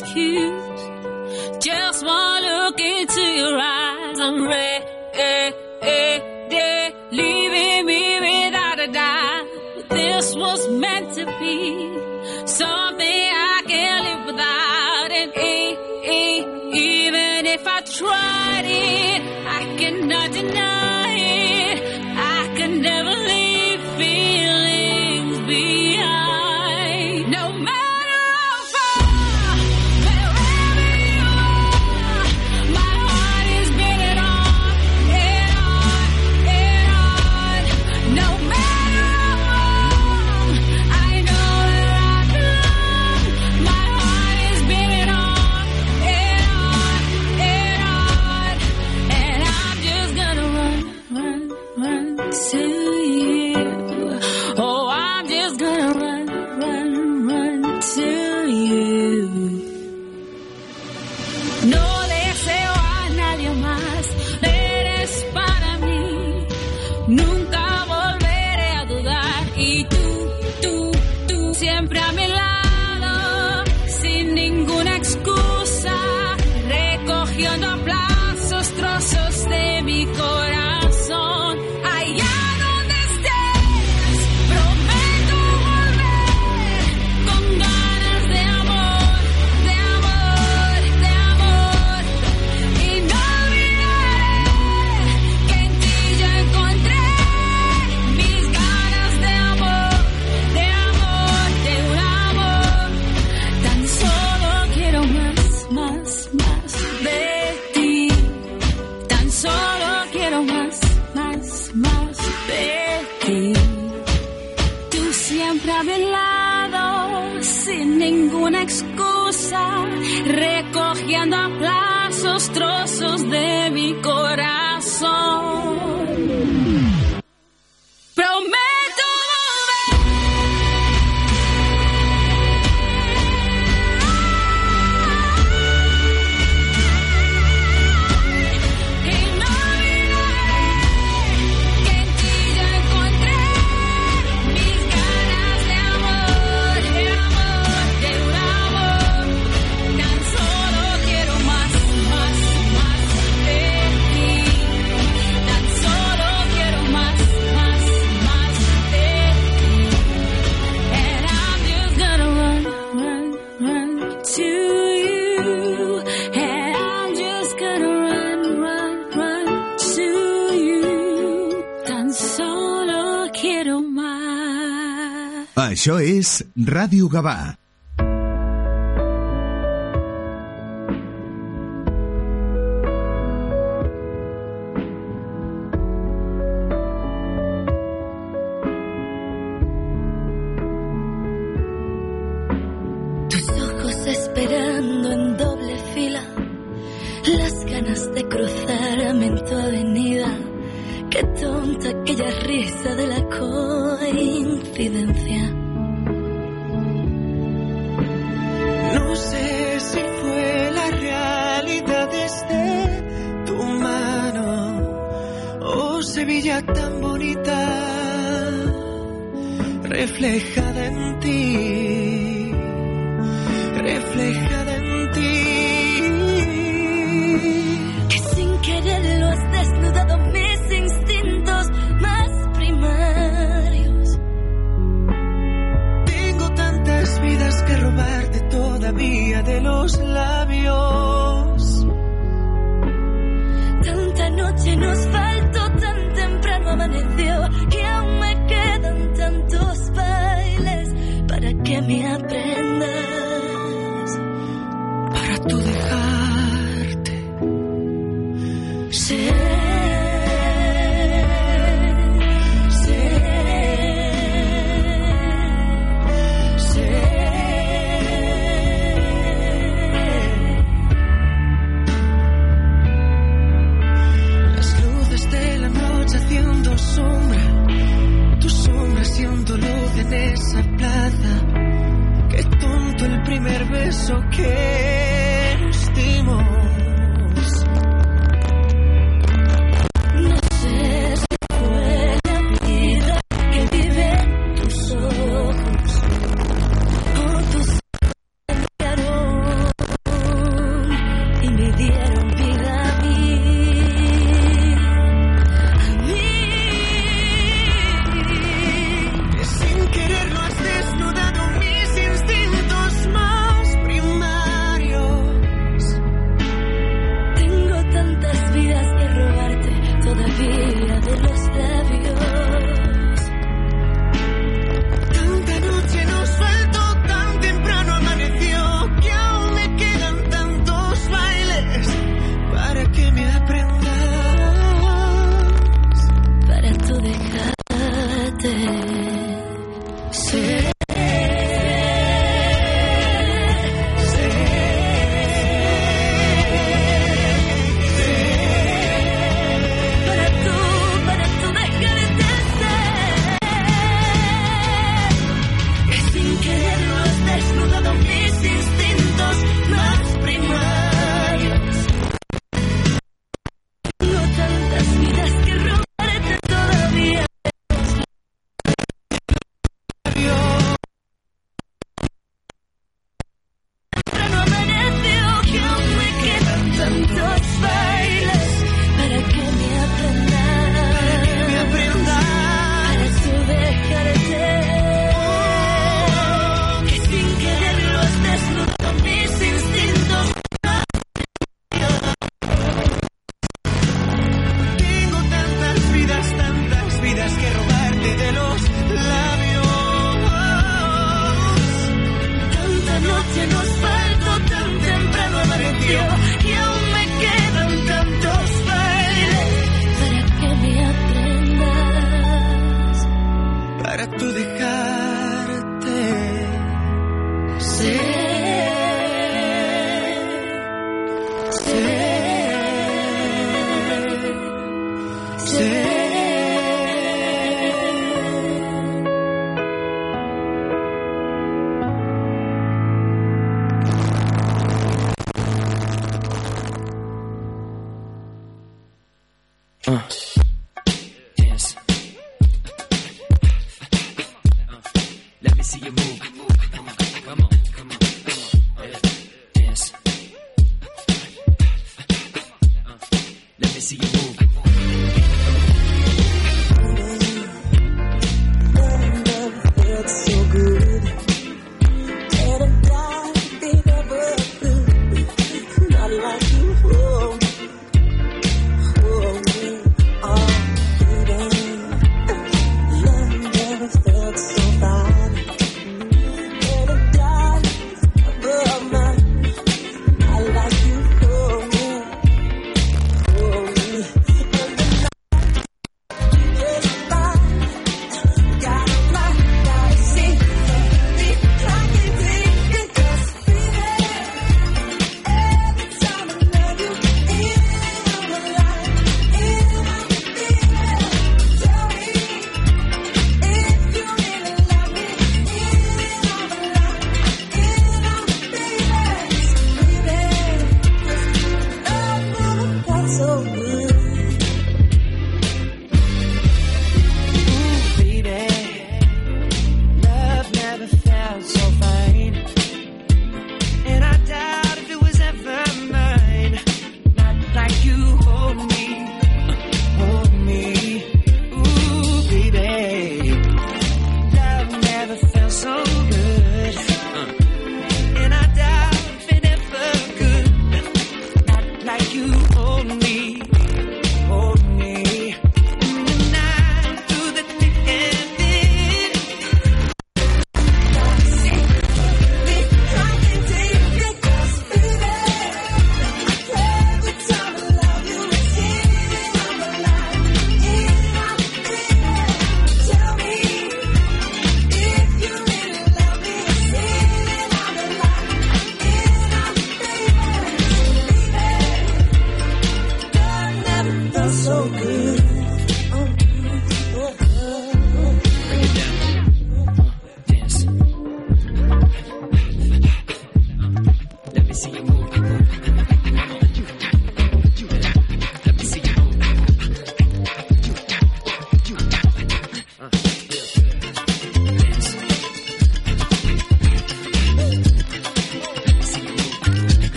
rescue. Això és Ràdio Gavà. noche nos faltó, tan temprano amaneció y aún me quedan tantos bailes para que me aprendas, para tú dejar. Qué tonto el primer beso que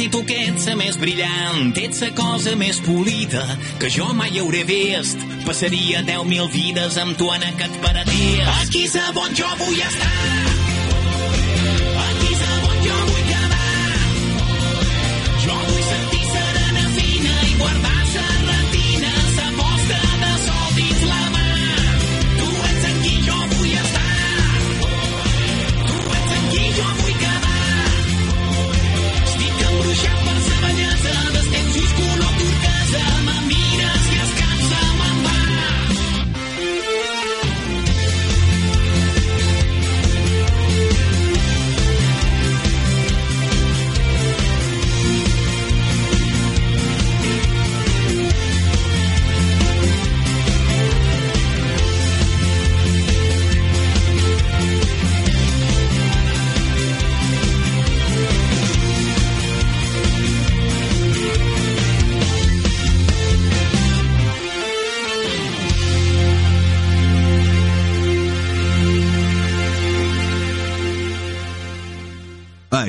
i tu que ets la més brillant, ets la cosa més polida que jo mai hauré vist. Passaria 10.000 vides amb tu en aquest paradís. Aquí és on jo vull estar.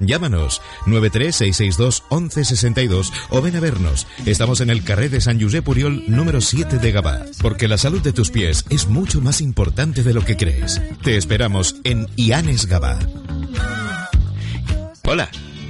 Llámanos 936621162 o ven a vernos. Estamos en el carré de San Josep Puriol número 7 de Gabá, porque la salud de tus pies es mucho más importante de lo que crees. Te esperamos en Ianes Gabá. Hola.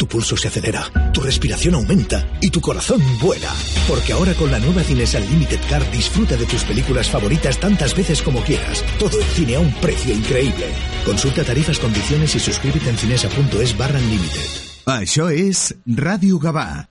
Tu pulso se acelera, tu respiración aumenta y tu corazón vuela. Porque ahora con la nueva Cines Unlimited Card disfruta de tus películas favoritas tantas veces como quieras. Todo el cine a un precio increíble. Consulta tarifas, condiciones y suscríbete en cinesa.es barra unlimited. Això és Ràdio Gavà.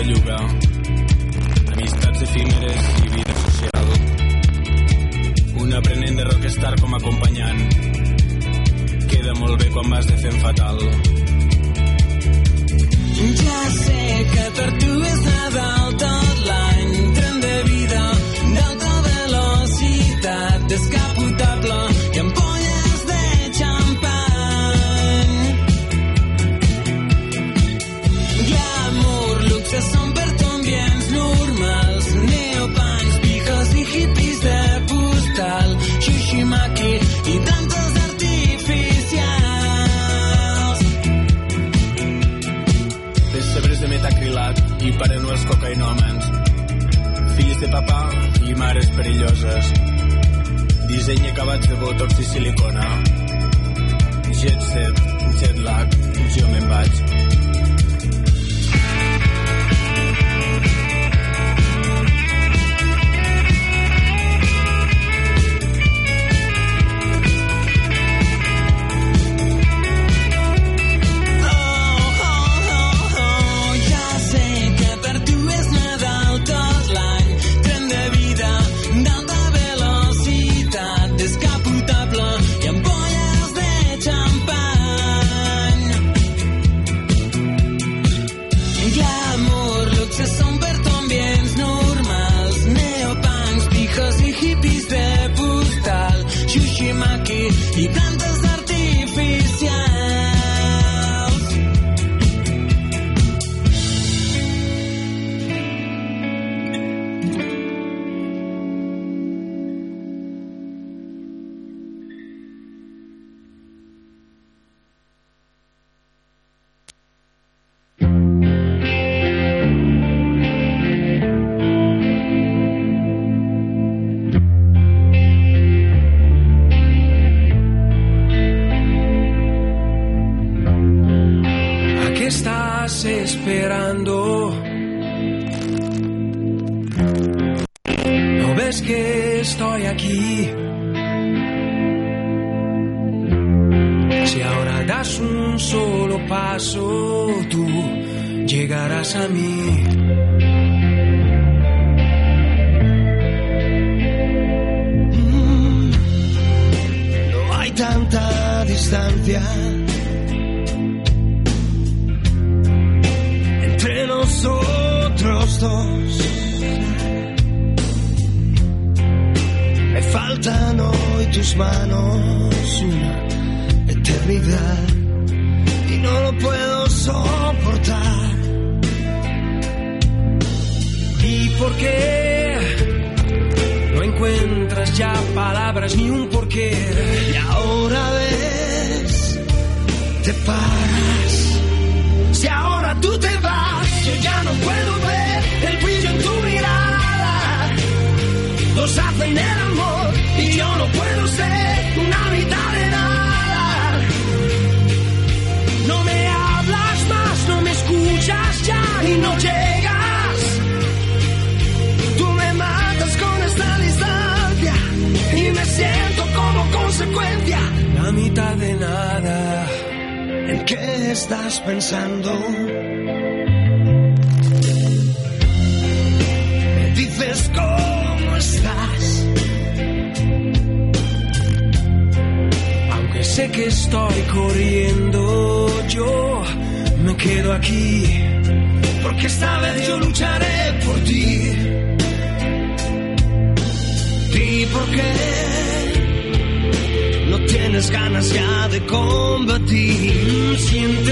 Es belluga. Amistats efímeres i vida social. Un aprenent de rockstar com a acompanyant. Queda molt bé quan vas de fent fatal. Ja sé que per tu és Nadal tot l'any Tren de vida d'alta velocitat descapotable papà i mares perilloses. Disseny acabats de botox i silicona. Jet set, jet lag, jo me'n vaig.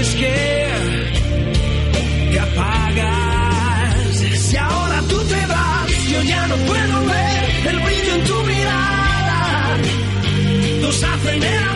Sientes que te apagas. Si ahora tú te vas, yo ya no puedo ver el brillo en tu mirada. Dos hacen el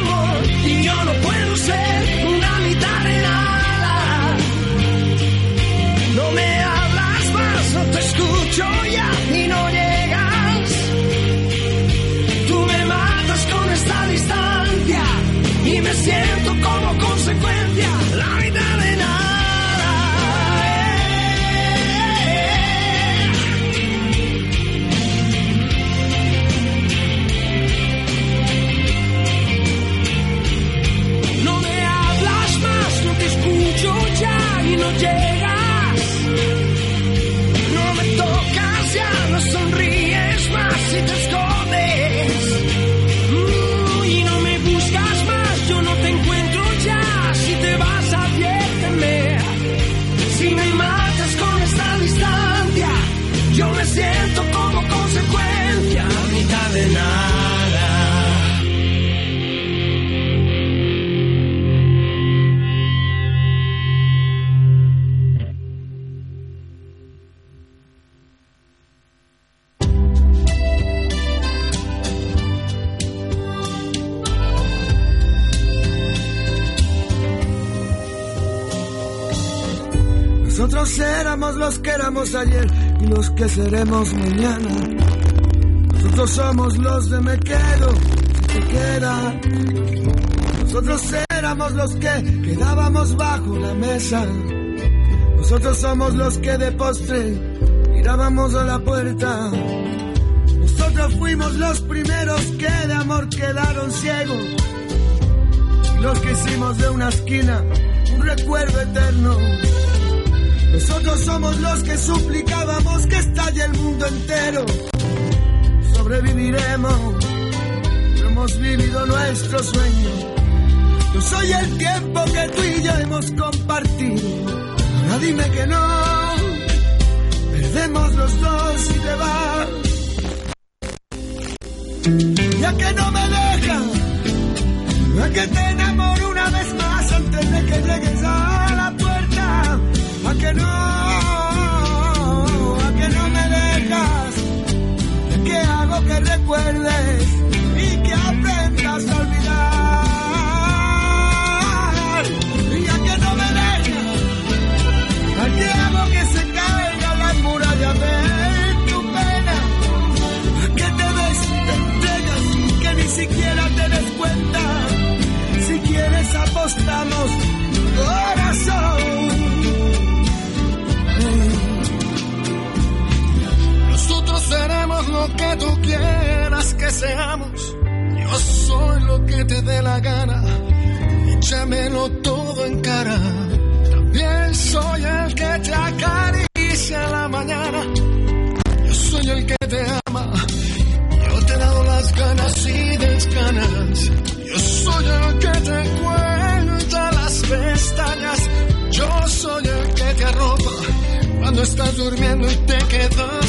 los que éramos ayer y los que seremos mañana. Nosotros somos los de me quedo, si te queda. Nosotros éramos los que quedábamos bajo la mesa. Nosotros somos los que de postre mirábamos a la puerta. Nosotros fuimos los primeros que de amor quedaron ciegos. Y los que hicimos de una esquina un recuerdo eterno. Nosotros somos los que suplicábamos que estalle el mundo entero. Sobreviviremos, hemos vivido nuestro sueño. Yo soy el tiempo que tú y yo hemos compartido. Ahora dime que no, perdemos los dos y te vas. Ya que no me dejas, a que te enamoro una vez más antes de que llegues a. Que no, a que no me dejas, ¿De qué hago que recuerdes y que aprendas a olvidar. Y a que no me dejas, a que hago que se caiga la muralla de tu pena. Que te des, te entregas que ni siquiera te des cuenta. Si quieres apostamos, corazón. Seamos. Yo soy lo que te dé la gana. Échamelo todo en cara. También soy el que te acaricia la mañana. Yo soy el que te ama. Yo te he dado las ganas y desganas. Yo soy el que te cuenta las pestañas. Yo soy el que te arropa cuando estás durmiendo y te quedas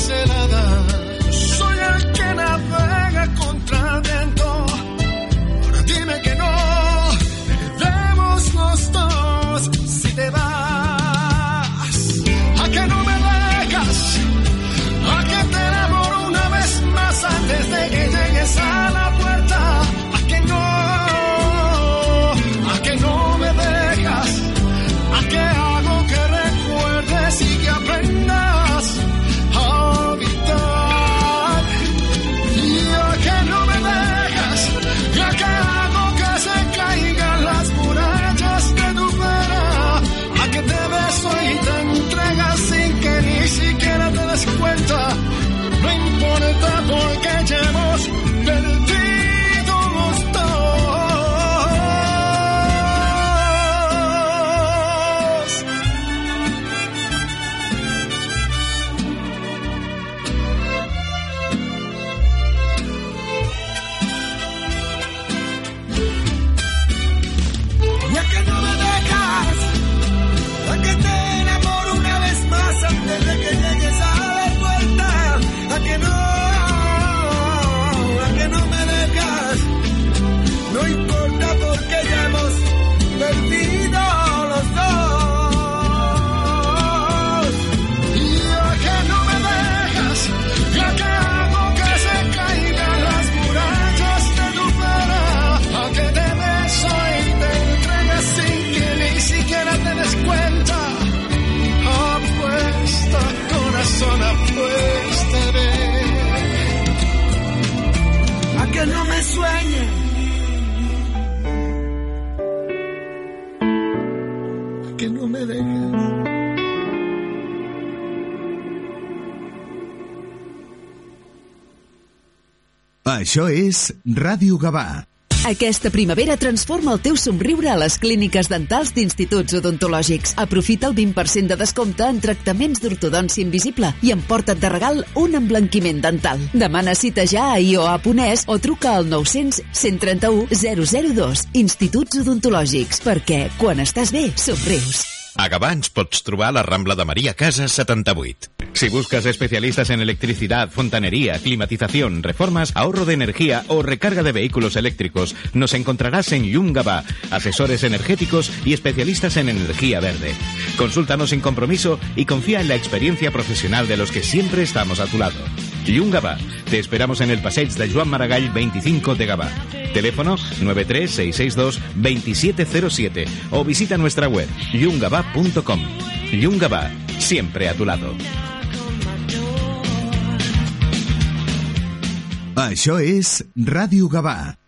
Això és Ràdio Gavà. Aquesta primavera transforma el teu somriure a les clíniques dentals d'instituts odontològics. Aprofita el 20% de descompte en tractaments d'ortodòncia invisible i emporta't de regal un emblanquiment dental. Demana cita ja a ioa.es o truca al 900 131 002. Instituts odontològics, perquè quan estàs bé, somrius. A Gavà ens pots la Rambla de María Casas 78. Si buscas especialistas en electricidad, fontanería, climatización, reformas, ahorro de energía o recarga de vehículos eléctricos, nos encontrarás en Yum Gavà, asesores energéticos y especialistas en energía verde. Consúltanos sin compromiso y confía en la experiencia profesional de los que siempre estamos a tu lado. Yum Gavà. Te esperamos en el Passeig de Joan Maragall 25 de Gavà. Teléfono 93662-2707 o visita nuestra web yungavà.com. Yum Gavà, siempre a tu lado. Això és Ràdio Gavà.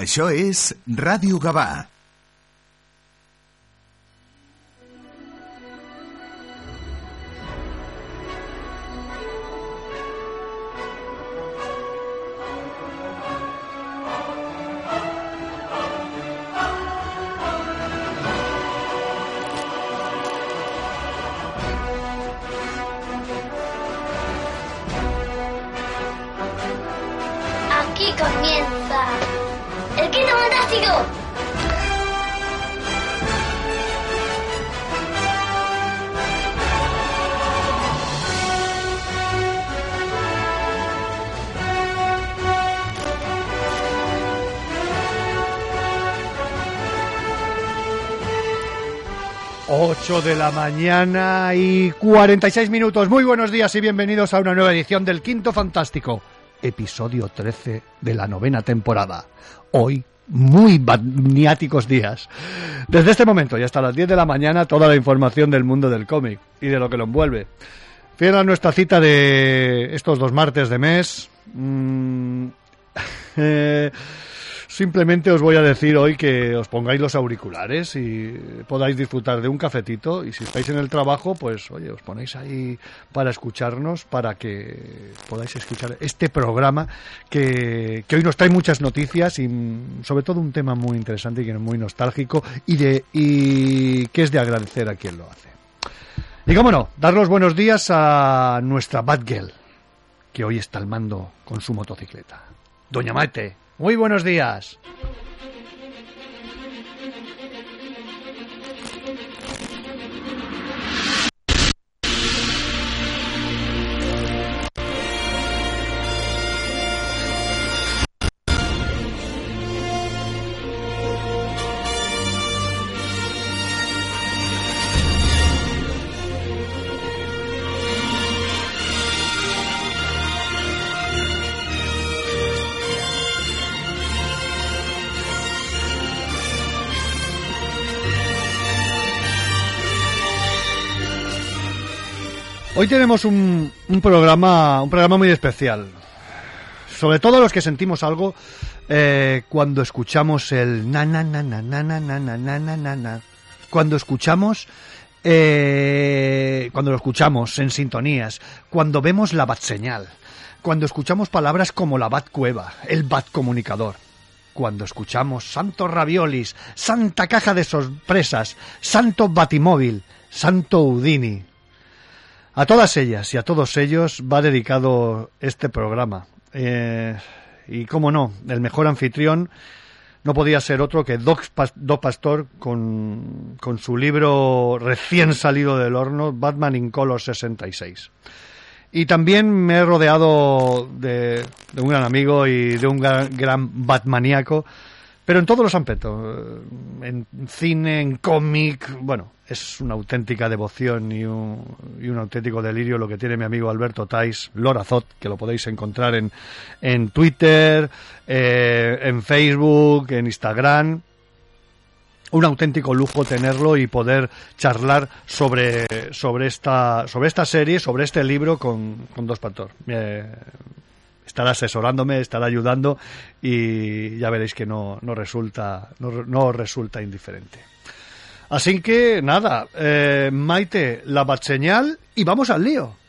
Això és Ràdio Gavà. 8 de la mañana y 46 minutos. Muy buenos días y bienvenidos a una nueva edición del Quinto Fantástico, episodio 13 de la novena temporada. Hoy, muy magniáticos días. Desde este momento y hasta las 10 de la mañana, toda la información del mundo del cómic y de lo que lo envuelve. Fiel nuestra cita de estos dos martes de mes. Mm... Eh, simplemente os voy a decir hoy que os pongáis los auriculares y podáis disfrutar de un cafetito. Y si estáis en el trabajo, pues oye, os ponéis ahí para escucharnos, para que podáis escuchar este programa que, hoy nos trae muchas noticias y mm, sobre todo un tema muy interesante y que es muy nostálgico y, de, y que es de agradecer a quien lo hace. Y cómo no, dar los buenos días a nuestra Batgirl, que hoy está al mando con su motocicleta. Doña Maite, muy buenos días. Hoy tenemos un, un programa un programa muy especial. Sobre todo los que sentimos algo eh, cuando escuchamos el na. Cuando escuchamos eh, cuando lo escuchamos en sintonías, cuando vemos la bat señal, cuando escuchamos palabras como la bat cueva, el bat comunicador, cuando escuchamos santos raviolis, santa caja de sorpresas, santo batimóvil, santo Udini, a todas ellas y a todos ellos va dedicado este programa. Eh, y cómo no, el mejor anfitrión no podía ser otro que Doc, Pas- Doc Pastor con, con su libro recién salido del horno, Batman in Color 66. Y también me he rodeado de, de un gran amigo y de un gran, gran Batmaníaco, pero en todos los aspectos, eh, en cine, en cómic, bueno, es una auténtica devoción y un, y un auténtico delirio lo que tiene mi amigo Alberto Tais Lorazot, que lo podéis encontrar en, en Twitter, eh, en Facebook, en Instagram. Un auténtico lujo tenerlo y poder charlar sobre, sobre, esta, sobre esta serie, sobre este libro con, Dos Pastor. Eh, estará asesorándome, estará ayudando y ya veréis que no, no resulta, no, no resulta indiferente. Así que nada, eh, Maite, la bat señal y vamos al lío.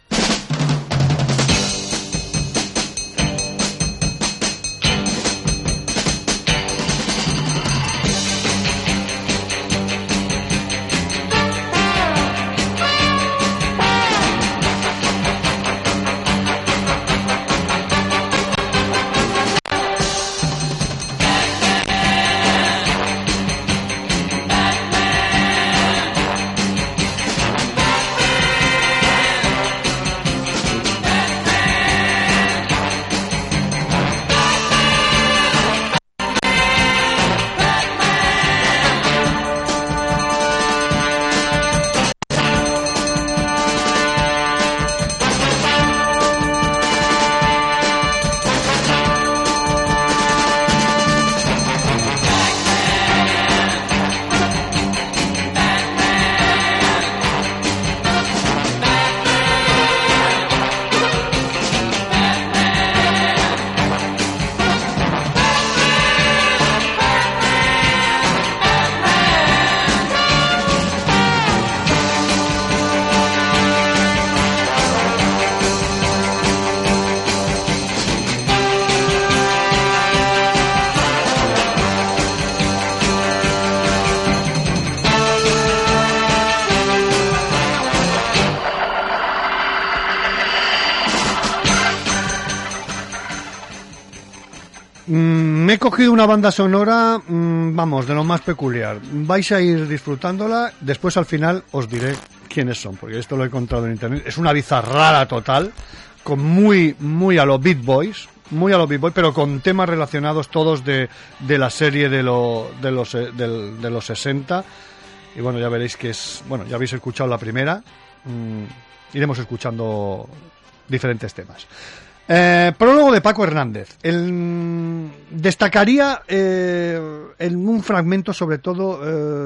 Cogido una banda sonora, mm, vamos, de lo más peculiar. Vais a ir disfrutándola, después al final os diré quiénes son, porque esto lo he encontrado en internet. Es una bizarrada total, con muy, muy a los Beat Boys, muy a los Beat Boys, pero con temas relacionados todos de, de la serie de, lo- de, los, eh, del- de los 60. Y bueno, ya veréis que es, bueno, ya habéis escuchado la primera, mm, iremos escuchando diferentes temas. Eh, prólogo de Paco Hernández. El, destacaría eh, en un fragmento, sobre todo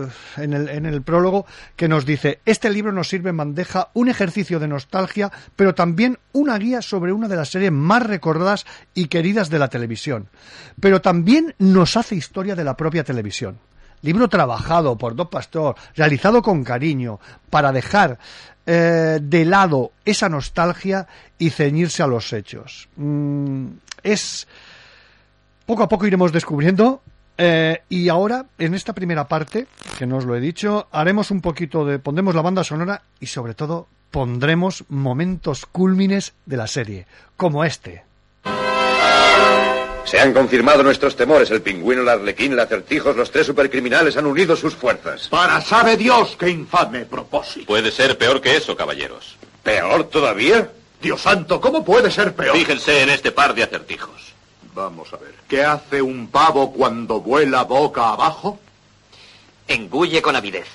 eh, en, el, en el prólogo, que nos dice: Este libro nos sirve en bandeja un ejercicio de nostalgia, pero también una guía sobre una de las series más recordadas y queridas de la televisión. Pero también nos hace historia de la propia televisión. Libro trabajado por Don Pastor, realizado con cariño, para dejar eh, de lado esa nostalgia y ceñirse a los hechos. Mm, es. Poco a poco iremos descubriendo. eh, y ahora, en esta primera parte, que no os lo he dicho, haremos un poquito de. pondremos la banda sonora y sobre todo pondremos momentos cúlmines de la serie, como este. Se han confirmado nuestros temores. El pingüino, el arlequín, el acertijos, los tres supercriminales han unido sus fuerzas. Para sabe Dios qué infame propósito. Puede ser peor que eso, caballeros. ¿Peor todavía? Dios santo, ¿cómo puede ser peor? Fíjense en este par de acertijos. Vamos a ver. ¿Qué hace un pavo cuando vuela boca abajo? Engulle con avidez.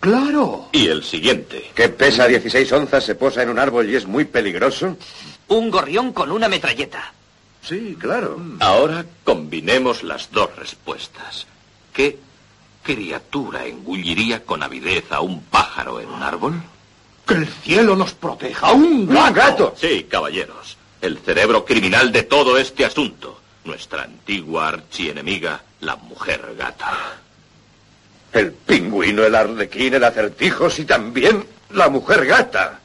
Claro. Y el siguiente. Que pesa 16 onzas, se posa en un árbol y es muy peligroso. Un gorrión con una metralleta. Sí, claro. Ahora combinemos las dos respuestas. ¿Qué criatura engulliría con avidez a un pájaro en un árbol? Que el cielo nos proteja. ¡Un gato! ¡Un gato! Sí, caballeros. El cerebro criminal de todo este asunto. Nuestra antigua archienemiga, la mujer gata. El pingüino, el arlequín, el acertijos y también la mujer gata.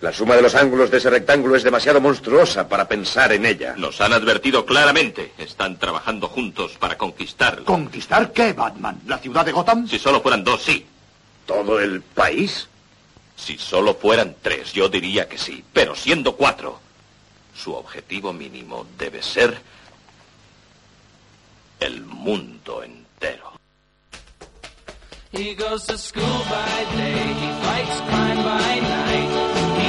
La suma de los ángulos de ese rectángulo es demasiado monstruosa para pensar en ella. Nos han advertido claramente. Están trabajando juntos para conquistarlo. ¿Conquistar qué, Batman? ¿La ciudad de Gotham? Si solo fueran dos, sí. ¿Todo el país? Si solo fueran tres, yo diría que sí. Pero siendo cuatro, su objetivo mínimo debe ser el mundo entero. He goes to school by day, he fights crime by night.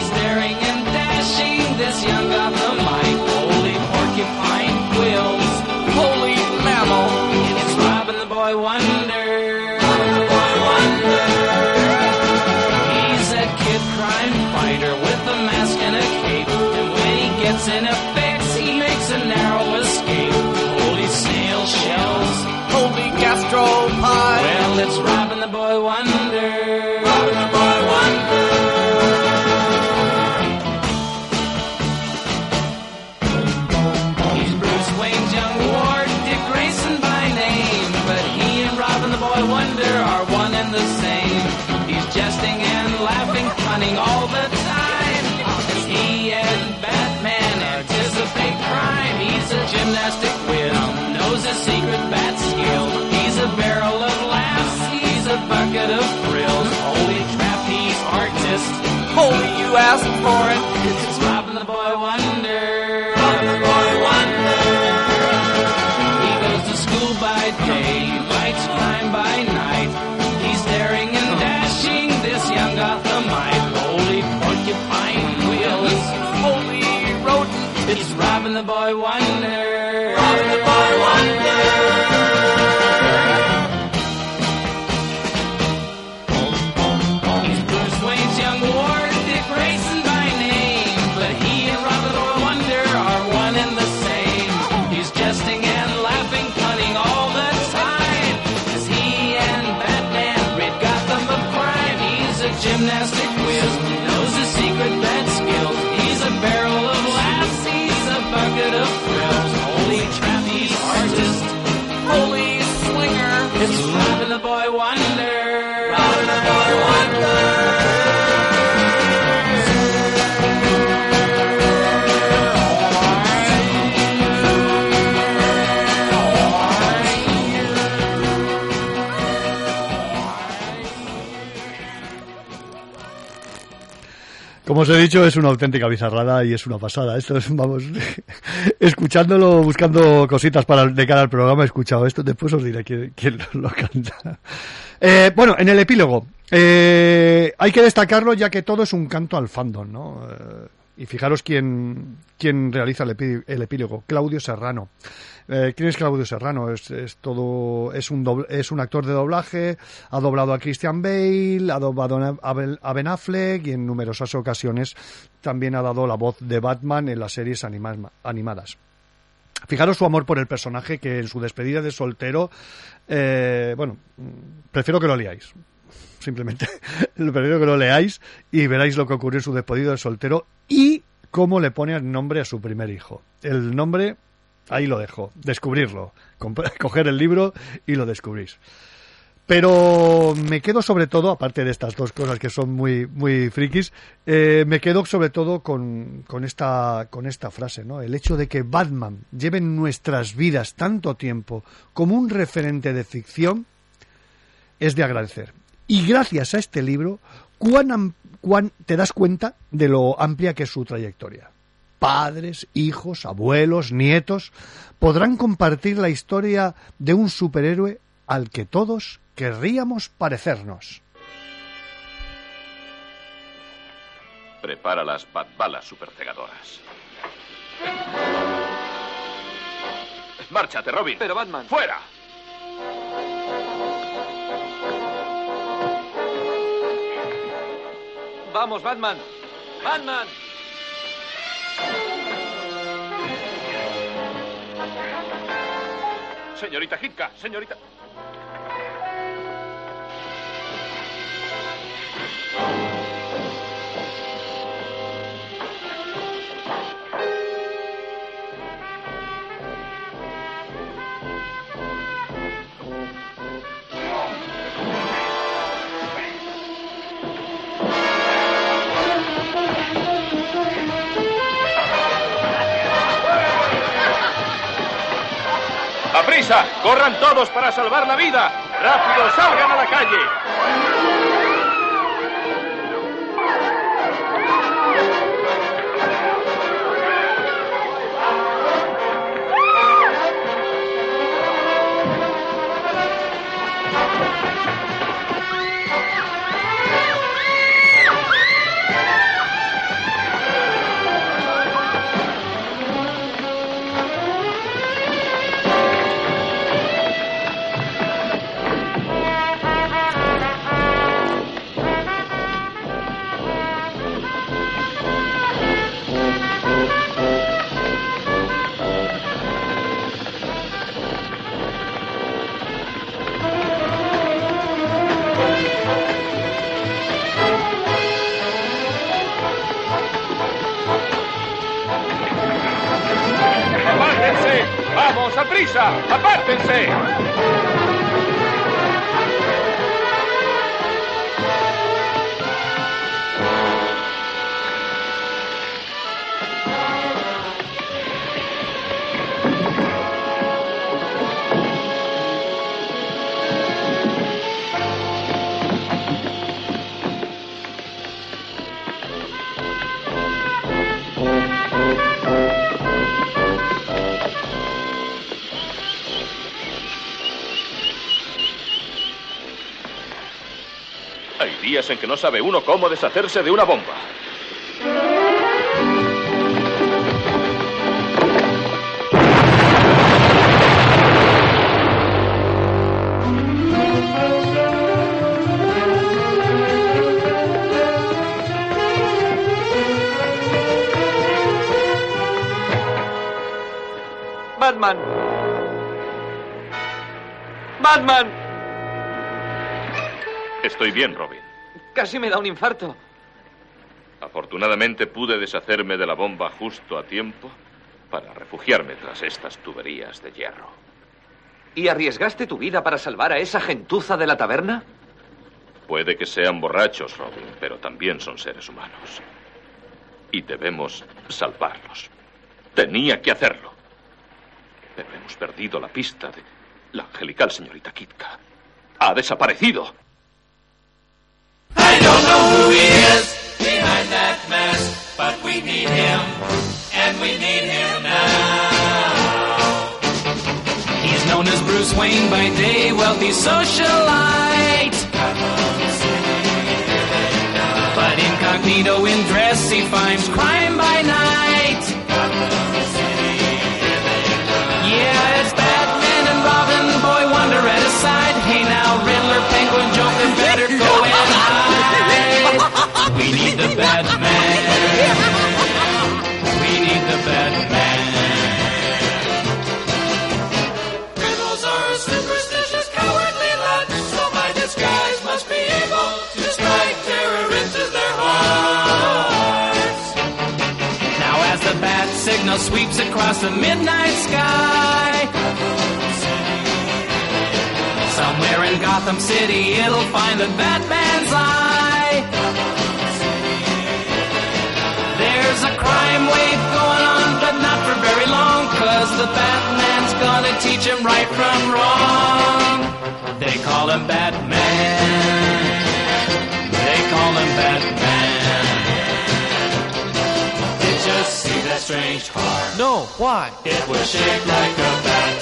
He's daring and dashing, this young Gothamite. Holy porcupine quills, holy mammal. It's Robin the Boy Wonder. Robin the Boy Wonder. He's a kid crime fighter with a mask and a cape. And when he gets in a fix, he makes a narrow escape. Holy snail shells, holy gastropod. Well, it's Robin the Boy Wonder. Holy you asked for it. It's Robin the Boy Wonder. Como os he dicho, es una auténtica bizarrada y es una pasada. Esto es, vamos, escuchándolo, buscando cositas para de cara al programa, he escuchado esto. Después os diré quién, lo, canta. Eh, bueno, en el epílogo, eh, hay que destacarlo ya que todo es un canto al fandom, ¿no? Eh, Y fijaros quién, quién realiza el, el epílogo, Claudio Serrano. Eh, ¿Quién es Claudio Serrano? Es, todo, es un doble- es un actor de doblaje, ha doblado a Christian Bale, ha doblado a Ben- Affleck y en numerosas ocasiones también ha dado la voz de Batman en las series anima- animadas. Fijaros su amor por el personaje que en su despedida de soltero, eh, bueno, prefiero que lo leáis. Simplemente, prefiero que lo leáis y veráis lo que ocurrió en su despedida de soltero y cómo le pone el nombre a su primer hijo. El nombre, ahí lo dejo, descubrirlo, coger el libro y lo descubrís. Pero me quedo sobre todo, aparte de estas dos cosas que son muy, muy frikis, eh, me quedo sobre todo con, con, esta, con esta frase, ¿no? El hecho de que Batman lleve en nuestras vidas tanto tiempo como un referente de ficción es de agradecer. Y gracias a este libro, cuán te das cuenta de lo amplia que es su trayectoria. Padres, hijos, abuelos, nietos podrán compartir la historia de un superhéroe al que todos querríamos parecernos. Prepara las batbalas supercegadoras. Márchate, Robin. Pero Batman. ¡Fuera! Vamos, Batman. Batman. Señorita Hitka, señorita. ¡Corran todos para salvar la vida! ¡Rápido, salgan a la calle! Prisa! ¡Apártense! En que no sabe uno cómo deshacerse de una bomba. Batman. Batman. Estoy bien, Robin. Casi me da un infarto. Afortunadamente pude deshacerme de la bomba justo a tiempo para refugiarme tras estas tuberías de hierro. ¿Y arriesgaste tu vida para salvar a esa gentuza de la taberna? Puede que sean borrachos, Robin, pero también son seres humanos. Y debemos salvarlos. Tenía que hacerlo. Pero hemos perdido la pista de la angelical señorita Kitka. Ha desaparecido. I don't know who he is behind that mask, but we need him, and we need him now. He's known as Bruce Wayne by day, wealthy socialite. But incognito in dress, he finds crime by night. Sweeps across the midnight sky. Somewhere in Gotham City it'll find the Batman's eye. There's a crime wave going on but not for very long Cause the Batman's gonna teach him right from wrong. They call him Batman. They call him Batman that strange car? No, why? It was shaped like a bat.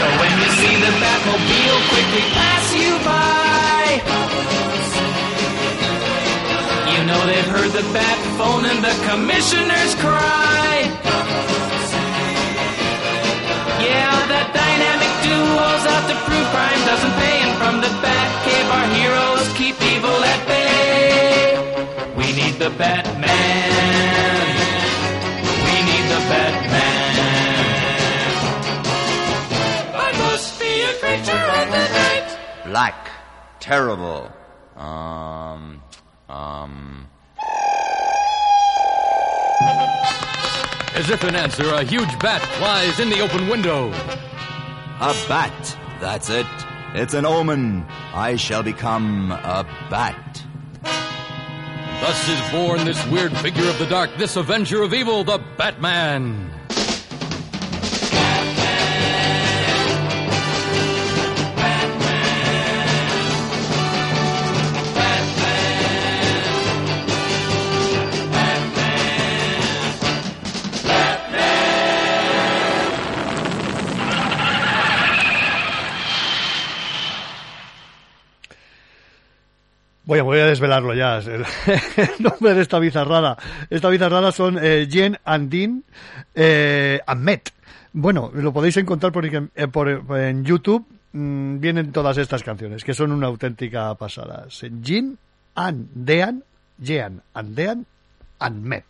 So when you see the Batmobile quickly pass you by, you know they've heard the bat phone and the commissioners cry. Yeah, that dynamic duo's out to prove crime doesn't pay, and from the Batcave our heroes need the Batman. We need the Batman. I must be a creature of the night. Black. Terrible. Um. Um. As if in answer, a huge bat flies in the open window. A bat. That's it. It's an omen. I shall become a bat. Thus is born this weird figure of the dark, this avenger of evil, the Batman. Voy a, desvelarlo ya. El, nombre de esta bizarrada. Esta bizarrada son eh, Jen Andin eh, Ahmed. Bueno, lo podéis encontrar por, eh, en YouTube. mm, vienen todas estas canciones, que son una auténtica pasada. Jin Andean, Jean Andean Ahmed.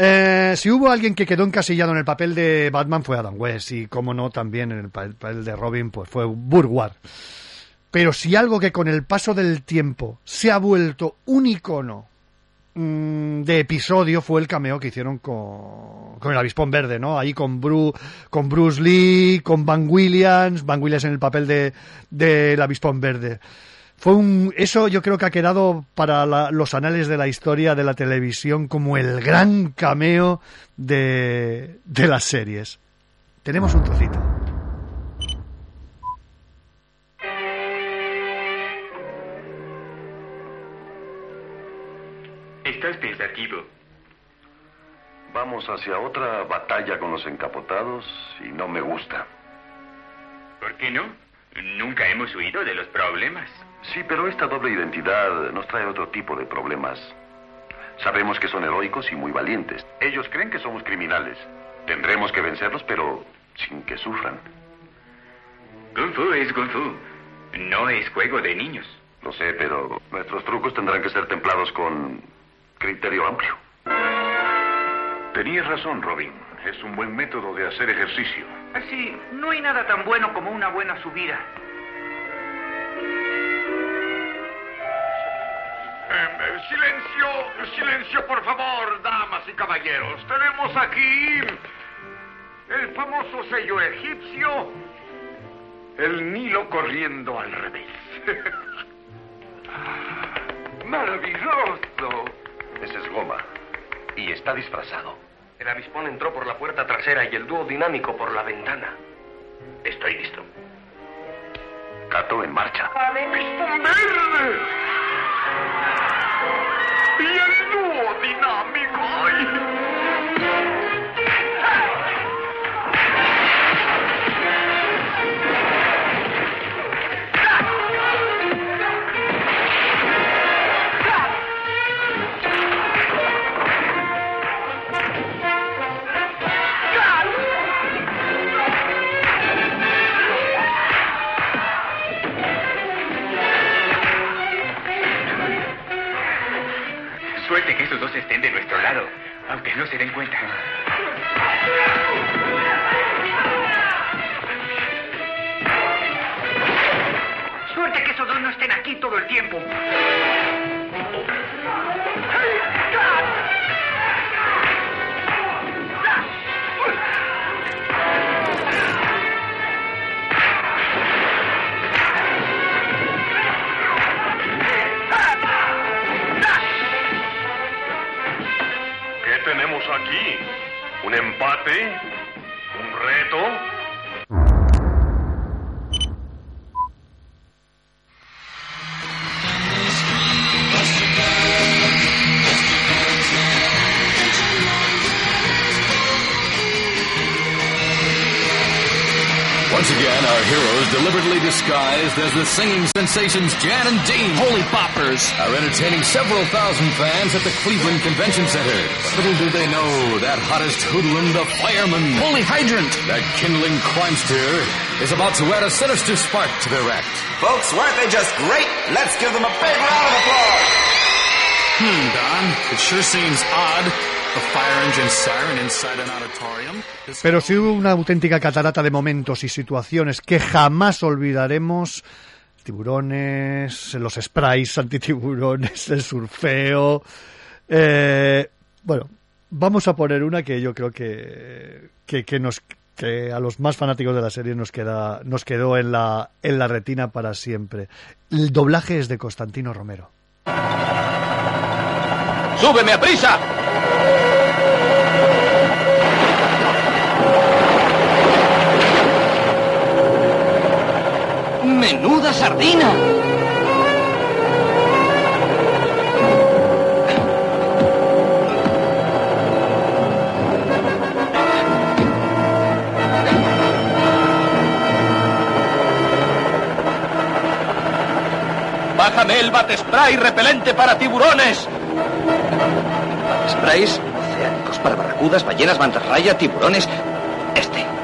Eh, si hubo alguien que quedó encasillado en el papel de Batman fue Adam West y como no también en el pa- papel de Robin pues fue Burward. Pero si algo que con el paso del tiempo se ha vuelto un icono mm, de episodio fue el cameo que hicieron con, con el avispón verde, ¿no? Ahí con, Bru, con Bruce Lee, con Van Williams, Van Williams en el papel de del avispón verde. Fue un, eso yo creo que ha quedado para la- los anales de la historia de la televisión como el gran cameo de, de las series. Tenemos un trocito. Vamos hacia otra batalla con los encapotados y no me gusta. ¿Por qué no? Nunca hemos huido de los problemas. Sí, pero esta doble identidad nos trae otro tipo de problemas. Sabemos que son heroicos y muy valientes. Ellos creen que somos criminales. Tendremos que vencerlos, pero sin que sufran. Kung Fu es Kung Fu. No es juego de niños. Lo sé, pero nuestros trucos tendrán que ser templados con criterio amplio. Tenías razón, Robin. Es un buen método de hacer ejercicio. Así, no hay nada tan bueno como una buena subida. Eh, silencio, silencio, por favor, damas y caballeros. Tenemos aquí el famoso sello egipcio, el Nilo corriendo al revés. ¡Maravilloso! Ese es goma. Y está disfrazado. El avispón entró por la puerta trasera y el dúo dinámico por la ventana. Estoy listo. Cato en marcha. ¡Avispón verde! ¡Y el dúo dinámico! enemigos estén de nuestro lado, aunque no se den cuenta. Suerte que esos dos no estén aquí todo el tiempo. Aquí? ¿Un empate? ¿Un reto? Our heroes, deliberately disguised as the singing sensations Jan and Dean, Holy Poppers, are entertaining several thousand fans at the Cleveland Convention Center. But little do they know that hottest hoodlum, the fireman, Holy Hydrant, that kindling crimester, is about to add a sinister spark to their act. Folks, weren't they just great? Let's give them a big round of applause. Hmm, Don, it sure seems odd. A fire engine siren inside an auditorium. This Pero sí hubo una auténtica catarata de momentos y situaciones que jamás olvidaremos. Tiburones, los sprays antitiburones, el surfeo. Eh, bueno, vamos a poner una que yo creo que, que, que nos que a los más fanáticos de la serie nos queda nos quedó en la en la retina para siempre. El doblaje es de Constantino Romero. ¡Súbeme a prisa! ¡Menuda sardina! Bájame el bat spray repelente para tiburones. Sprays oceánicos para barracudas, ballenas, mantarraya, tiburones. Este.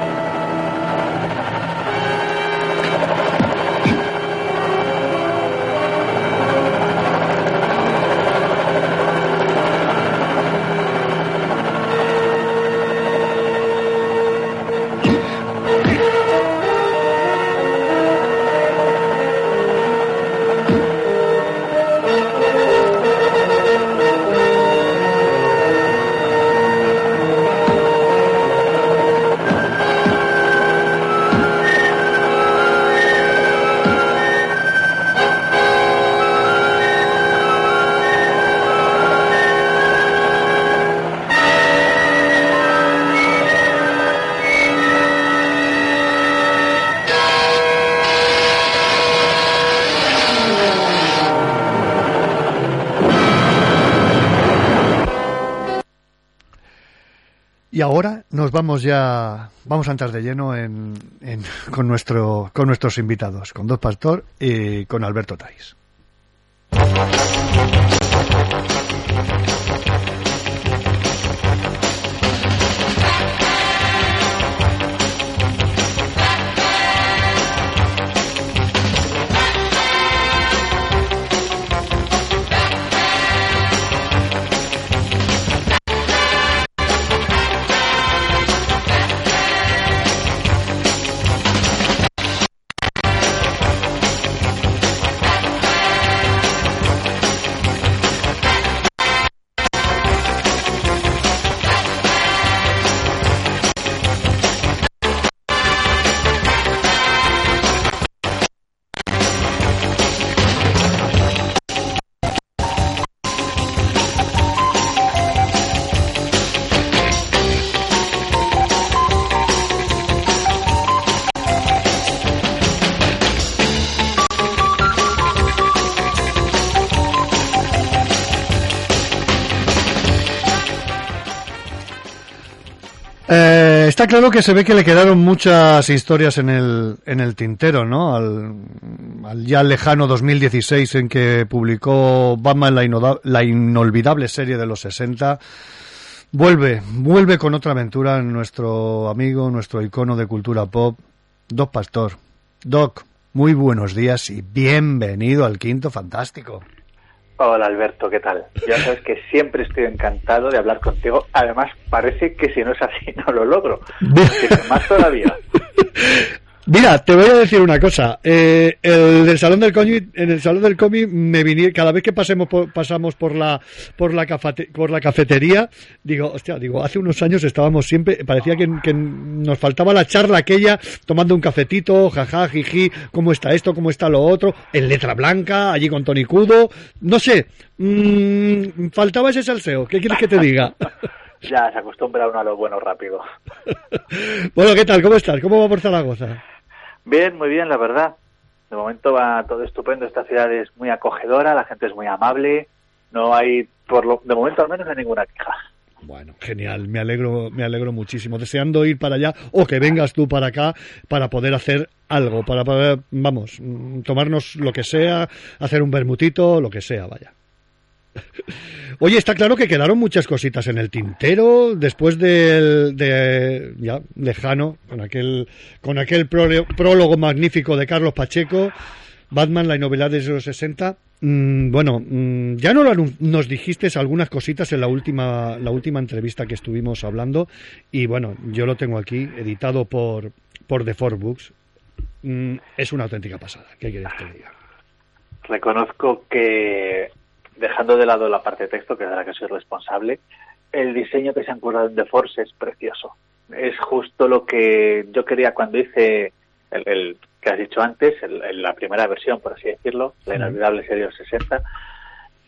Ahora nos vamos ya, vamos a entrar de lleno en, en- con, con nuestros invitados, con Dos Pastor y con Alberto Tais. Claro que se ve que le quedaron muchas historias en el, en el tintero, ¿no? Al, ya lejano 2016 en que publicó Batman la, la inolvidable serie de los 60. Vuelve, vuelve con otra aventura nuestro amigo, nuestro icono de cultura pop, Doc Pastor. Doc, muy buenos días y bienvenido al Quinto Fantástico. Hola Alberto, ¿qué tal? Ya sabes que siempre estoy encantado de hablar contigo. Además, parece que si no es así no lo logro. Así que más todavía. Mira, te voy a decir una cosa. Eh, el del salón del cómic, en el salón del cómic me viní cada vez que pasemos por- pasamos por la por la cafate- por la cafetería, digo, hostia, digo, hace unos años estábamos siempre, parecía que, que nos faltaba la charla aquella, tomando un cafetito, jaja, jiji, cómo está esto, cómo está lo otro, en letra blanca, allí con Tony Cudo, no sé, mm, faltaba ese salseo. ¿Qué quieres que te diga? Ya se acostumbra uno a lo bueno rápido. bueno, ¿qué tal? ¿Cómo estás? ¿Cómo va por Zaragoza? Bien, muy bien, la verdad. De momento va todo estupendo. Esta ciudad es muy acogedora, la gente es muy amable. No hay, por lo, de momento al menos, no hay ninguna queja. Bueno, genial, me alegro, me alegro muchísimo. Deseando ir para allá o que vengas tú para acá para poder hacer algo, para poder, vamos, mm, tomarnos lo que sea, hacer un bermutito, lo que sea, vaya. Oye, está claro que quedaron muchas cositas en el tintero después del de ya lejano con aquel con aquel prólogo magnífico de Carlos Pacheco, Batman la novela de los 60. Mm, bueno, mm, ya no nos dijiste algunas cositas en la última la última entrevista que estuvimos hablando y bueno, yo lo tengo aquí editado por por The Four Books. Mm, es una auténtica pasada. ¿Qué quieres que diga? Reconozco que, dejando de lado la parte de texto, que es de la que soy responsable, el diseño que se han currado en The Force es precioso. Es justo lo que yo quería cuando hice el, el que has dicho antes, el- el- la primera versión, por así decirlo, la inolvidable serie de los 60.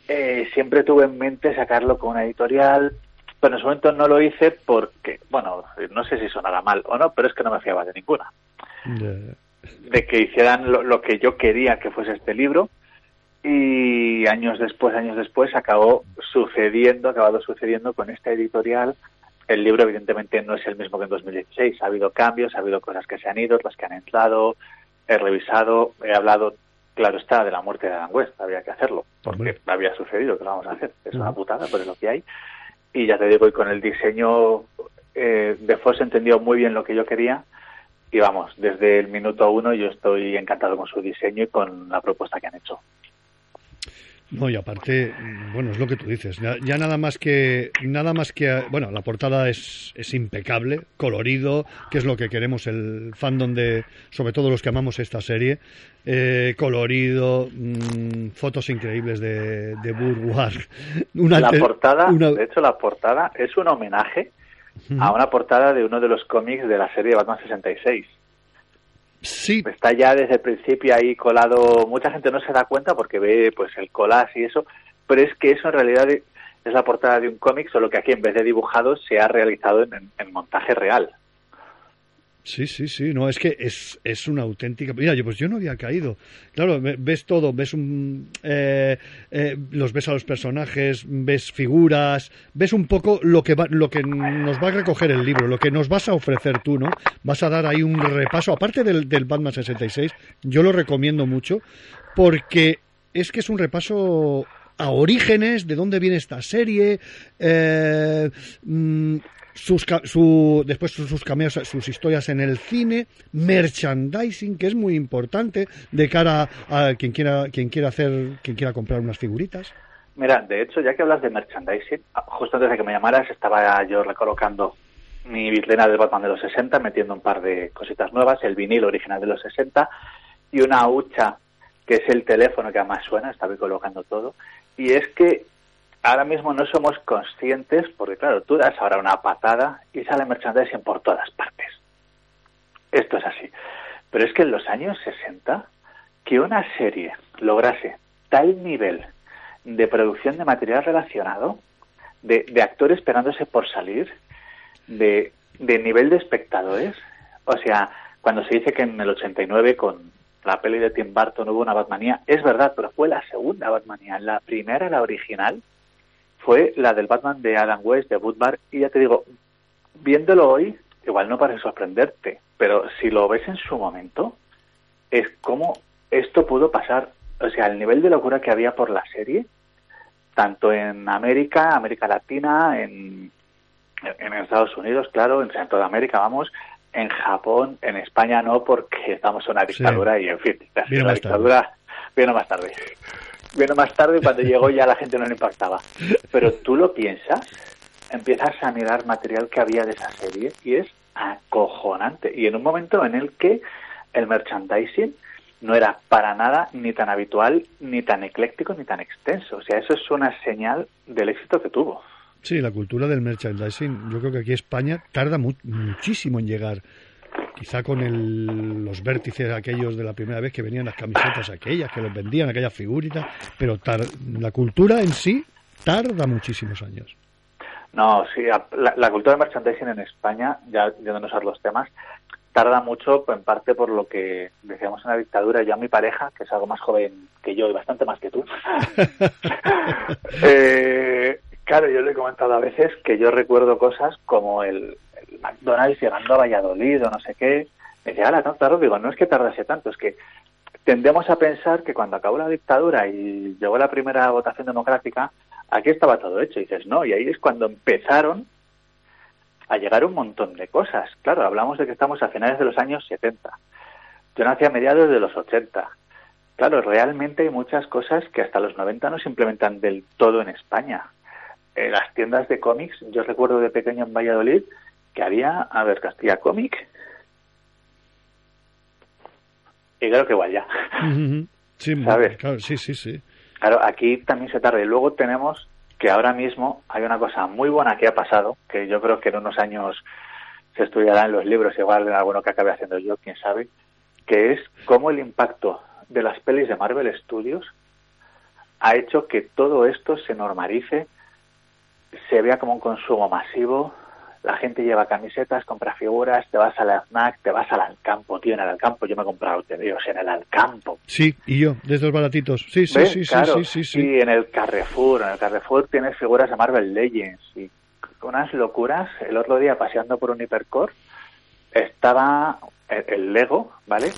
Eh, siempre tuve en mente sacarlo con una editorial, pero en su momento no lo hice porque, bueno, no sé si sonará mal o no, pero es que no me fiaba de ninguna de que hicieran lo, lo que yo quería que fuese este libro y años después, años después acabó sucediendo, acabado sucediendo con esta editorial. El libro evidentemente no es el mismo que en 2016, ha habido cambios, ha habido cosas que se han ido, otras que han entrado, he revisado, he hablado, claro está, de la muerte de Adam West, había que hacerlo, porque había sucedido, ¿qué lo vamos a hacer? Es una putada, pero es lo que hay. Y ya te digo, y con el diseño eh, de Foss entendió muy bien lo que yo quería y vamos, desde el minuto uno yo estoy encantado con su diseño y con la propuesta que han hecho. No, y aparte, bueno, es lo que tú dices. Ya, ya nada más que, nada más que, bueno, la portada es, es impecable, colorido, que es lo que queremos el fandom de, sobre todo los que amamos esta serie. Eh, colorido, mm, fotos increíbles de, de Burwar. Una la portada, una- de hecho, la portada es un homenaje a una portada de uno de los cómics de la serie Batman 66. Sí. Está ya desde el principio ahí colado. Mucha gente no se da cuenta porque ve pues el collage y eso, pero es que eso en realidad es la portada de un cómic, solo que aquí en vez de dibujado se ha realizado en, en- montaje real. Sí, sí, sí, no, es que es, es una auténtica... Mira, yo, pues yo no había caído. Claro, ve- ves todo, ves un... eh, eh, los ves a los personajes, ves figuras, ves un poco lo que, va, lo que nos va a recoger el libro, lo que nos vas a ofrecer tú, ¿no? Vas a dar ahí un repaso, aparte del, del Batman 66, yo lo recomiendo mucho, porque es que es un repaso a orígenes, de dónde viene esta serie, eh, mm, sus, su, después sus, cameos, sus historias en el cine, merchandising, que es muy importante de cara a quien quiera, quien quiera hacer, quien quiera comprar unas figuritas. Mira, de hecho, ya que hablas de merchandising, ah, justo antes de que me llamaras estaba yo recolocando mi vitrina del Batman de los 60, metiendo un par de cositas nuevas, el vinilo original de los 60 y una hucha que es el teléfono que además suena, estaba colocando todo. Y es que ahora mismo no somos conscientes, porque claro, tú das ahora una patada y sale merchandising por todas partes. Esto es así. Pero es que en los años 60, que una serie lograse tal nivel de producción de material relacionado, de, de actores esperándose por salir, de, de nivel de espectadores. O sea, cuando se dice que en el 89 con la peli de Tim Burton hubo una Batmanía, es verdad, pero fue la segunda Batmanía. La primera, la original, fue la del Batman de Adam West, de Woodbar, y ya te digo, viéndolo hoy, igual no parece sorprenderte, pero si lo ves en su momento, es como esto pudo pasar. O sea, el nivel de locura que había por la serie, tanto en América, América Latina, en, en Estados Unidos, claro, en toda América, vamos, en Japón, en España no, porque estamos en una dictadura y, en fin, la, la tarde. dictadura viene más tarde. Vino más tarde cuando llegó ya la gente no le impactaba. Pero tú lo piensas, empiezas a mirar material que había de esa serie y es acojonante. Y en un momento en el que el merchandising no era para nada ni tan habitual, ni tan ecléctico, ni tan extenso. O sea, eso es una señal del éxito que tuvo. Sí, la cultura del merchandising, yo creo que aquí España tarda mu- muchísimo en llegar. Quizá con el- los vértices aquellos de la primera vez que venían las camisetas aquellas, que los vendían, aquellas figuritas, pero tar- la cultura en sí tarda muchísimos años. No, sí, la, la cultura del merchandising en España, ya yéndonos a los temas, tarda mucho en parte por lo que decíamos en la dictadura. Yo a mi pareja, que es algo más joven que yo y bastante más que tú, eh, claro, yo le he comentado a veces que yo recuerdo cosas como el, McDonald's llegando a Valladolid o no sé qué. Me decía, ahora no, claro, digo, no es que tardase tanto, es que tendemos a pensar que cuando acabó la dictadura y llegó la primera votación democrática, aquí estaba todo hecho. Y dices, no, y ahí es cuando empezaron a llegar un montón de cosas. Claro, hablamos de que estamos a finales de los años 70. Yo nací a mediados de los 80. Claro, realmente hay muchas cosas que hasta los 90 no se implementan del todo en España. Eh, las tiendas de cómics, yo recuerdo de pequeño en Valladolid que había, a ver, Castilla Cómic. Y creo que igual ya. Sí, ¿Sabes? claro, sí, sí, sí. Claro, aquí también se tarda. Y luego tenemos que ahora mismo hay una cosa muy buena que ha pasado, que yo creo que en unos años se estudiará en los libros, igual en alguno que acabe haciendo yo, quién sabe, que es cómo el impacto de las pelis de Marvel Studios ha hecho que todo esto se normalice, se vea como un consumo masivo, la gente lleva camisetas, compra figuras, te vas al snack, te vas al Alcampo, tío, en el Alcampo yo me he comprado TVOs en el Alcampo, Sí, y yo, de estos baratitos. Sí, sí, ¿Ves? sí, sí, Claro. sí, sí, sí. Y en el Carrefour, en el Carrefour tienes figuras de Marvel Legends y unas locuras. El otro día paseando por un hipercore estaba el, el Lego, ¿vale?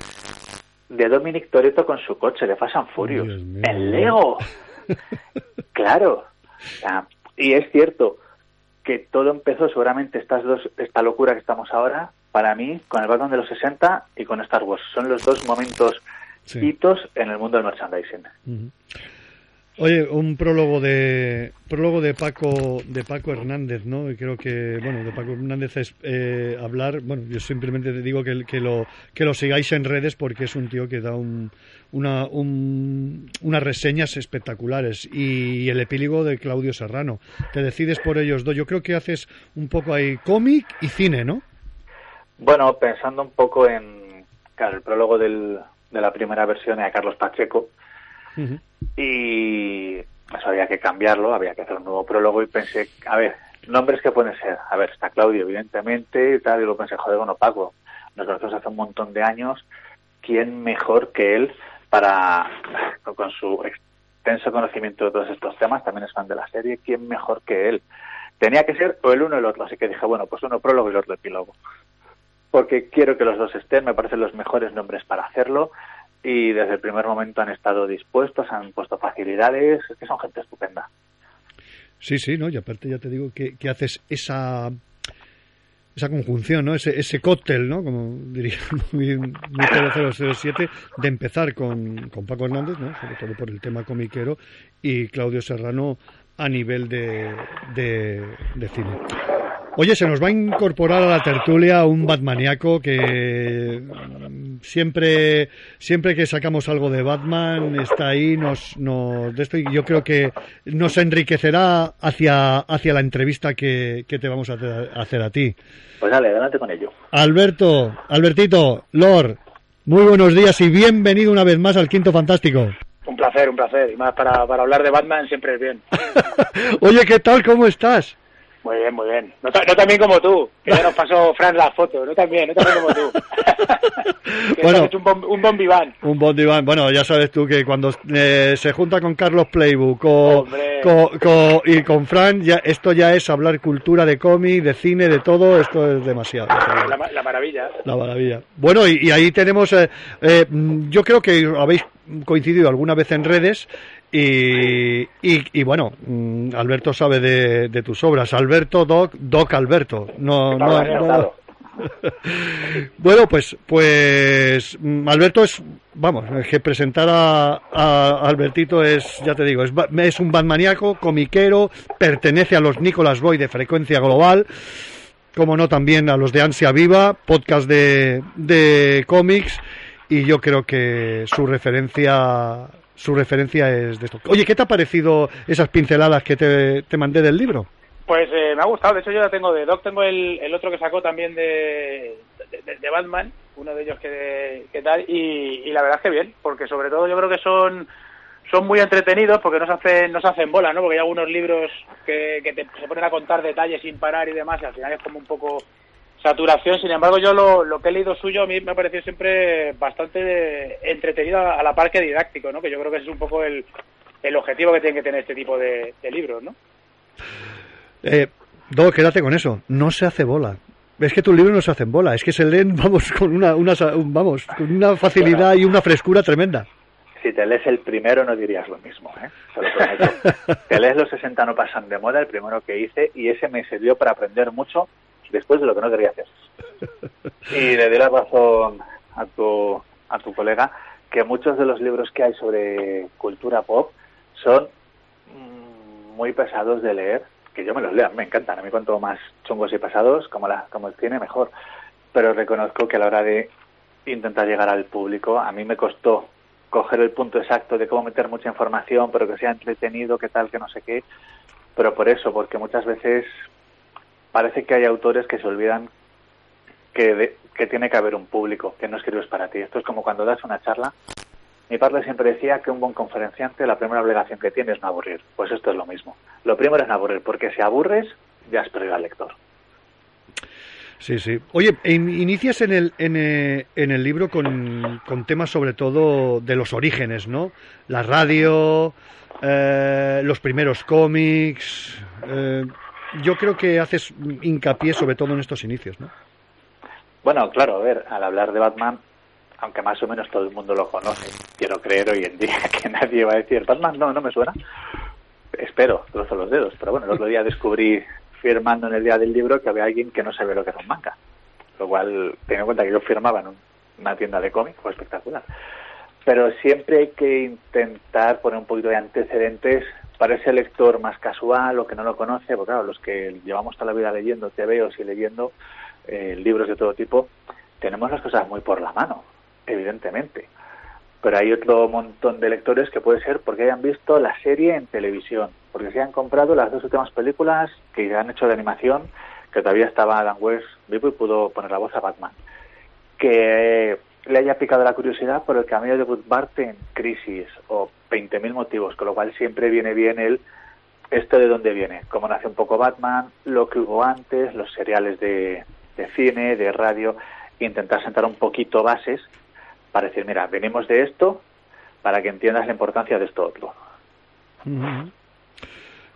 De Dominic Toretto con su coche de Fast and Furious. ¡El Lego! claro. O sea, y es cierto que todo empezó seguramente estas dos, esta locura que estamos ahora, para mí, con el Batman de los 60 y con Star Wars. Son los dos momentos hitos en el mundo del merchandising. Oye, un prólogo de prólogo de Paco de Paco Hernández, ¿no? Y creo que bueno, de Paco Hernández es eh, hablar, bueno, yo simplemente te digo que, que lo que lo sigáis en redes porque es un tío que da un, una, un- unas reseñas espectaculares y el epílogo de Claudio Serrano. Te decides por ellos dos. Yo creo que haces un poco ahí cómic y cine, ¿no? Bueno, pensando un poco en claro, el prólogo del, de la primera versión a Carlos Pacheco y eso había que cambiarlo, había que hacer un nuevo prólogo y pensé, a ver, nombres que pueden ser, a ver, está Claudio evidentemente y tal, y lo pensé, joder, bueno, Paco, nos conocemos hace un montón de años, ¿quién mejor que él para, con su extenso conocimiento de todos estos temas, también es fan de la serie, ¿quién mejor que él? Tenía que ser o el uno o el otro, así que dije, bueno, pues uno prólogo y el otro epílogo. Porque quiero que los dos estén, me parecen los mejores nombres para hacerlo y desde el primer momento han estado dispuestos, han puesto facilidades, es que son gente estupenda. Sí, sí, ¿no? Y aparte ya te digo que, que haces esa esa conjunción, ¿no? Ese, ese cóctel, ¿no? Como diría muy, muy 007, de empezar con, con Paco Hernández, ¿no? Sobre todo por el tema comiquero, y Claudio Serrano a nivel de, de, de cine. Oye, se nos va a incorporar a la tertulia un Batmaniaco que siempre, siempre que sacamos algo de Batman está ahí, nos, nos de esto y yo creo que nos enriquecerá hacia, hacia la entrevista que, que te vamos a hacer, a ti. Pues dale, adelante con ello. Alberto, Albertito, Lord, muy buenos días y bienvenido una vez más al Quinto Fantástico. Un placer, un placer. Y más para, para hablar de Batman siempre es bien. Oye, ¿qué tal? ¿Cómo estás? Muy bien, muy bien. No, ta- no tan bien como tú, que ya nos pasó Fran la foto. No tan bien, no tan bien como tú. que Bueno. hecho un, bom, un bon vivant. Un bon diván. Bueno, ya sabes tú que cuando eh, se junta con Carlos Playbook con- y con Fran, ya, esto ya es hablar cultura de cómic, de cine, de todo. Esto es demasiado. La, ma- la maravilla. La maravilla. Bueno, y, y ahí tenemos, eh, eh, yo creo que habéis coincidido alguna vez en redes y, y, y bueno, mm, Alberto sabe de, de tus obras. Alberto, Doc, Doc Alberto. No, no, no-. Bueno, pues, pues mm, Alberto es, vamos, es que presentar a, a Albertito es, ya te digo, es, es un batmaniaco, comiquero, pertenece a los Nicolas Boy de frecuencia global, como no también a los de Ansia Viva, podcast de, de cómics, y yo creo que su referencia, su referencia es de esto. Oye, ¿qué te ha parecido esas pinceladas que te, te mandé del libro? Pues eh, me ha gustado, de hecho yo la tengo de Doc, tengo el, el otro que sacó también de, de, Batman, uno de ellos que, que tal, y, y la verdad es que bien, porque sobre todo yo creo que son son muy entretenidos porque no se hacen, no se hacen bola, ¿no? Porque hay algunos libros que, que te, se ponen a contar detalles sin parar y demás, y al final es como un poco saturación. Sin embargo, yo lo, lo que he leído suyo a mí me ha parecido siempre bastante entretenido a, a la par que didáctico, ¿no? Que yo creo que ese es un poco el, el objetivo que tienen que tener este tipo de, de libros, ¿no? Eh, quédate con eso. No se hace bola. Es que tus libros no se hacen bola. Es que se leen, vamos, con una, una sa- vamos, con una facilidad y una frescura tremenda. Si te lees el primero no dirías lo mismo, ¿eh? Se lo prometo. te lees los 60 no pasan de moda, el primero que hice, y ese me sirvió para aprender mucho después de lo que no quería hacer. Y le doy la razón a tu, a tu colega que muchos de los libros que hay sobre cultura pop son mm, muy pesados de leer, que yo me los leo, me encantan, a mí cuanto más chungos y pesados, como, la, como el tiene, mejor. Pero reconozco que a la hora de intentar llegar al público, a mí me costó coger el punto exacto de cómo meter mucha información, pero que sea entretenido, que tal, que no sé qué. Pero por eso, porque muchas veces parece que hay autores que se olvidan que, de- que tiene que haber un público, que no escribes para ti. Esto es como cuando das una charla. Mi padre siempre decía que un buen conferenciante la primera obligación que tiene es no aburrir. Pues esto es lo mismo. Lo primero es no aburrir, porque si aburres, ya has perdido al lector. Sí, sí. Oye, in- inicias en el, en, eh, en el libro con, con temas sobre todo de los orígenes, ¿no? La radio, eh, los primeros cómics. eh, yo creo que haces hincapié sobre todo en estos inicios, ¿no? Bueno, claro, a ver, al hablar de Batman, aunque más o menos todo el mundo lo conoce, quiero creer hoy en día que nadie va a decir, Batman no, no me suena. Espero, trozo los dedos, pero bueno, el otro día descubrí firmando en el día del libro que había alguien que no sabe lo que es un manga. Lo cual, teniendo en cuenta que yo firmaba en un- una tienda de cómics, fue espectacular. Pero siempre hay que intentar poner un poquito de antecedentes para ese lector más casual o que no lo conoce, porque claro, los que llevamos toda la vida leyendo TVOs y leyendo eh, libros de todo tipo, tenemos las cosas muy por la mano, evidentemente. Pero hay otro montón de lectores que puede ser porque hayan visto la serie en televisión, porque se han comprado las dos últimas películas que han hecho de animación, que todavía estaba Adam West vivo y pudo poner la voz a Batman. Que le haya picado la curiosidad por el camino de Bud Bart en Crisis o 20.000 motivos, con lo cual siempre viene bien el esto de dónde viene, cómo nace un poco Batman, lo que hubo antes, los seriales de, cine, de radio, intentar sentar un poquito bases para decir, mira, venimos de esto para que entiendas la importancia de esto otro.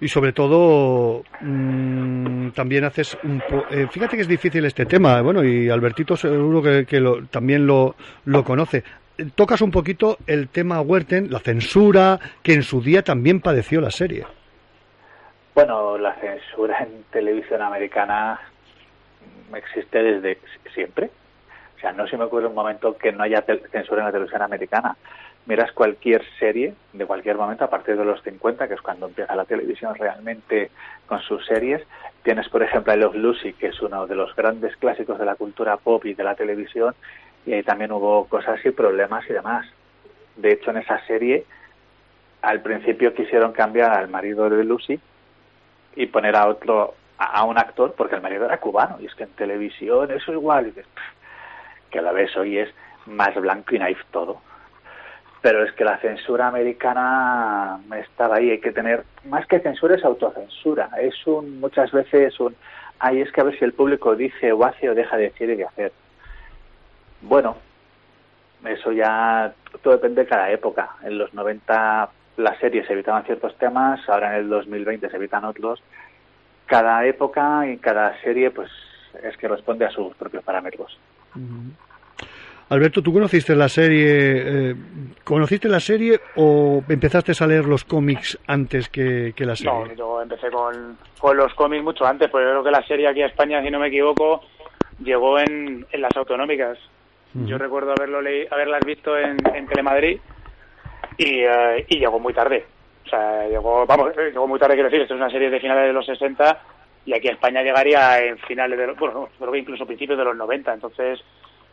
Y sobre todo, mm, también haces un po- eh, fíjate que es difícil este tema, bueno, y Albertito seguro que, que lo- también lo, lo conoce. Tocas un poquito el tema Huerten, la censura, que en su día también padeció la serie. Bueno, la censura en televisión americana existe desde siempre. O sea, no se me ocurre un momento que no haya censura en la televisión americana. Miras cualquier serie de cualquier momento a partir de los 50, que es cuando empieza la televisión realmente con sus series. Tienes, por ejemplo, I Love Lucy, que es uno de los grandes clásicos de la cultura pop y de la televisión, y ahí también hubo cosas y problemas y demás. De hecho, en esa serie, al principio quisieron cambiar al marido de Lucy y poner a otro, a, a un actor, porque el marido era cubano, y es que en televisión eso igual, y dices, "Pff, que la ves hoy es más blanco y naif todo. Pero es que la censura americana estaba ahí, hay que tener, más que censura es autocensura, es un, muchas veces un, ay, es que a ver si el público dice o hace o deja de decir y de hacer. Bueno, eso ya todo depende de cada época. En los 90 las series evitaban ciertos temas, ahora en el 2020 se evitan otros. Cada época y cada serie, pues es que responde a sus propios parámetros. Alberto, ¿tú conociste la serie, eh, conociste la serie o empezaste a leer los cómics antes que, que la serie? No, yo empecé con, con los cómics mucho antes, porque creo que la serie aquí en España, si no me equivoco, llegó en, en las autonómicas. Yo recuerdo haberlo leí- haberlas visto en, en Telemadrid y, eh, y llegó muy tarde. O sea, llegó, vamos, eh, llegó muy tarde, quiero decir, esto es una serie de finales de los 60 y aquí a España llegaría en finales de los, bueno, no, creo que incluso principios de los 90. Entonces,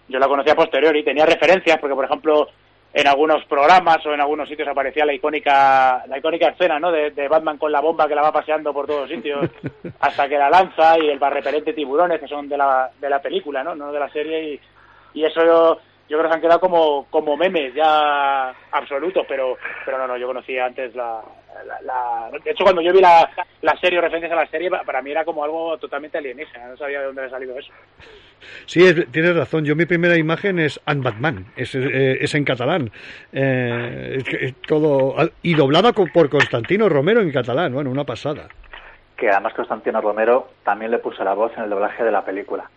yo la conocía a posteriori, tenía referencias, porque por ejemplo, en algunos programas o en algunos sitios aparecía la icónica, la icónica escena, ¿no? De, de Batman con la bomba que la va paseando por todos sitios hasta que la lanza y el barrepelente tiburones que son de la, de la película, ¿no? No de la serie y, y eso yo, yo creo que se han quedado como, como memes ya absolutos, pero, pero no, no, yo conocía antes la, la, la- de hecho cuando yo vi la, la serie o referencias a la serie, pa- para mí era como algo totalmente alienígena, no sabía de dónde había salido eso. Sí, es- tienes razón. Yo mi primera imagen es Ant Batman, es, eh, es en catalán. Eh, es todo y doblada por Constantino Romero en catalán. Bueno, una pasada. que además Constantino Romero también le puso la voz en el doblaje de la película.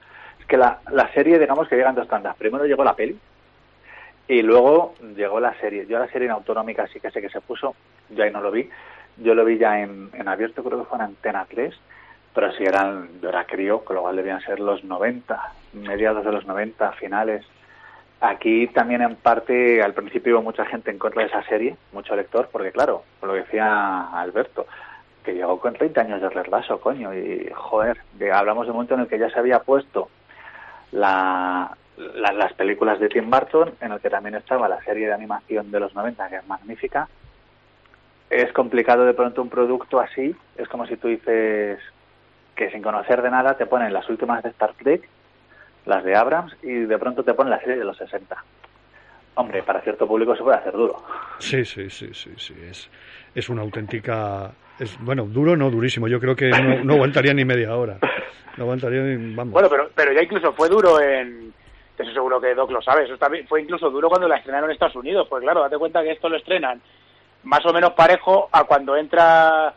Que la, la serie, digamos que llega en dos tandas. Primero llegó la peli y luego llegó la serie. Yo la serie en autonómica sí que sé que se puso, yo ahí no lo vi. Yo lo vi ya en, abierto, creo que fue en Antena 3, pero si eran, yo era crío, con lo cual debían ser los 90, mediados de los 90, finales. Aquí también en parte, al principio hubo mucha gente en contra de esa serie, mucho lector, porque claro, lo decía Alberto, que llegó con 30 años de retraso, coño, y joder, de- hablamos de un momento en el que ya se había puesto la, la- las películas de Tim Burton, en el que también estaba la serie de animación de los 90, que es magnífica. Es complicado de pronto un producto así, es como si tú dices que sin conocer de nada te ponen las últimas de Star Trek, las de Abrams, y de pronto te ponen la serie de los 60. Hombre, para cierto público se puede hacer duro. Sí, sí, sí, sí, sí. Es, es una auténtica. Es, bueno, duro no, durísimo. Yo creo que no, no aguantaría ni media hora. No aguantaría ni. Vamos. Bueno, pero, pero ya incluso fue duro en... Eso seguro que Doc lo sabe. Eso también fue incluso duro cuando la estrenaron en Estados Unidos. Pues claro, date cuenta que esto lo estrenan más o menos parejo a cuando entra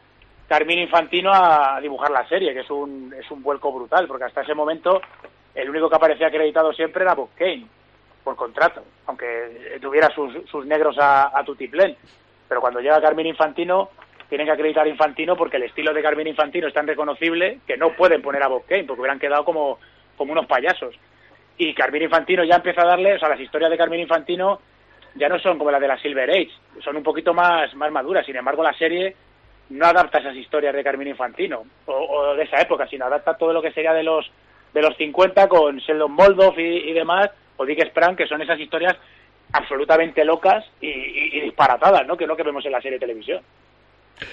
Carmine Infantino a dibujar la serie, que es un, es un vuelco brutal, porque hasta ese momento el único que aparecía acreditado siempre era Bob Kane, por contrato, aunque tuviera sus, sus negros a, a tutiplén. Pero cuando llega Carmine Infantino, tienen que acreditar Infantino porque el estilo de Carmine Infantino es tan reconocible que no pueden poner a Bob Kane, porque hubieran quedado como, como unos payasos. Y Carmine Infantino ya empieza a darle, o sea, las historias de Carmine Infantino ya no son como las de la Silver Age, son un poquito más, más maduras. Sin embargo, la serie no adapta esas historias de Carmine Infantino o, de esa época, sino adapta todo lo que sería de los de los 50 con Sheldon Moldoff y, demás, o Dick Sprang, que son esas historias absolutamente locas y, y- y disparatadas, ¿no? Que es lo que vemos en la serie de televisión.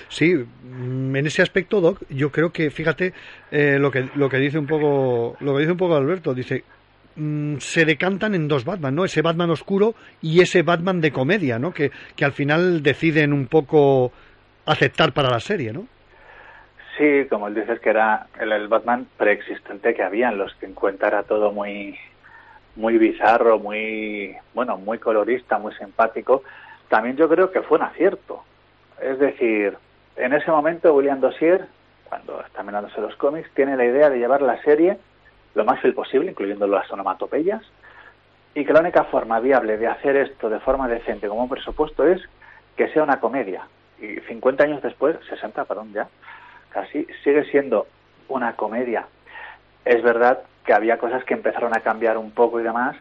Sí, mm, en ese aspecto, Doc, yo creo que, fíjate, eh, lo que lo que dice un poco, lo que dice un poco Alberto, dice, mm, se decantan en dos Batman, ¿no? Ese Batman oscuro y ese Batman de comedia, ¿no? Que, que al final deciden un poco aceptar para la serie, ¿no? Sí, como él dices que era el, el Batman preexistente que había en los 50 era todo muy muy bizarro, muy bueno, muy colorista, muy simpático. También yo creo que fue un acierto. Es decir, en ese momento William Dossier, cuando está mirándose los cómics, tiene la idea de llevar la serie lo más fiel posible, incluyendo las onomatopeyas, y que la única forma viable de hacer esto de forma decente como un presupuesto es que sea una comedia. Y 50 años después, 60, perdón, ya, casi, sigue siendo una comedia. Es verdad que había cosas que empezaron a cambiar un poco y demás.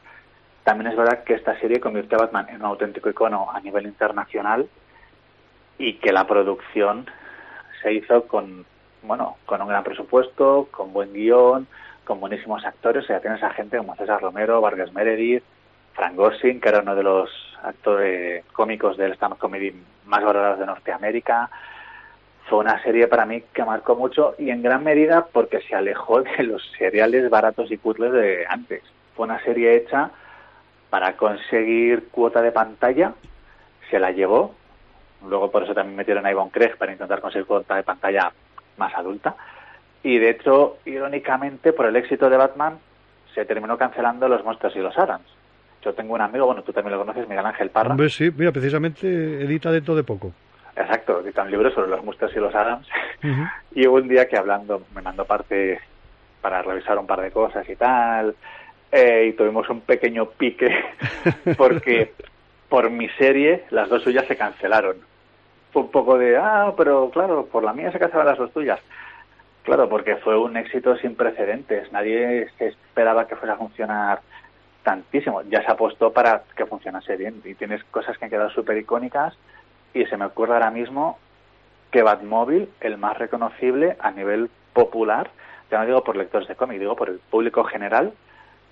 También es verdad que esta serie convirtió a Batman en un auténtico icono a nivel internacional y que la producción se hizo con, bueno, con un gran presupuesto, con buen guion, con buenísimos actores. O sea, tienes a gente como César Romero, Vargas Meredith, Frank Gorsing, que era uno de los actores cómicos del stand-up comedy más valorados de Norteamérica. Fue una serie para mí que marcó mucho y en gran medida porque se alejó de los seriales baratos y cutres de antes. Fue una serie hecha para conseguir cuota de pantalla, se la llevó. Luego por eso también metieron a Ivonne Craig para intentar conseguir cuota de pantalla más adulta. Y de hecho, irónicamente, por el éxito de Batman, se terminó cancelando los monstruos y los Adams. Yo tengo un amigo, bueno, tú también lo conoces, Miguel Ángel Parra. Hombre, sí, mira, precisamente edita dentro de poco. Exacto, edita un libro sobre los monstruos y los Adams. Y hubo un día que hablando, me mandó parte para revisar un par de cosas y tal, eh, y tuvimos un pequeño pique porque por mi serie las dos suyas se cancelaron. Un poco de, ah, pero claro, por la mía se cancelaron las dos tuyas. Claro, porque fue un éxito sin precedentes. Nadie se esperaba que fuera a funcionar tantísimo. Ya se apostó para que funcionase bien. Y tienes cosas que han quedado súper icónicas. Y se me ocurre ahora mismo que Batmóvil, el más reconocible a nivel popular, ya no digo por lectores de cómic, digo por el público general,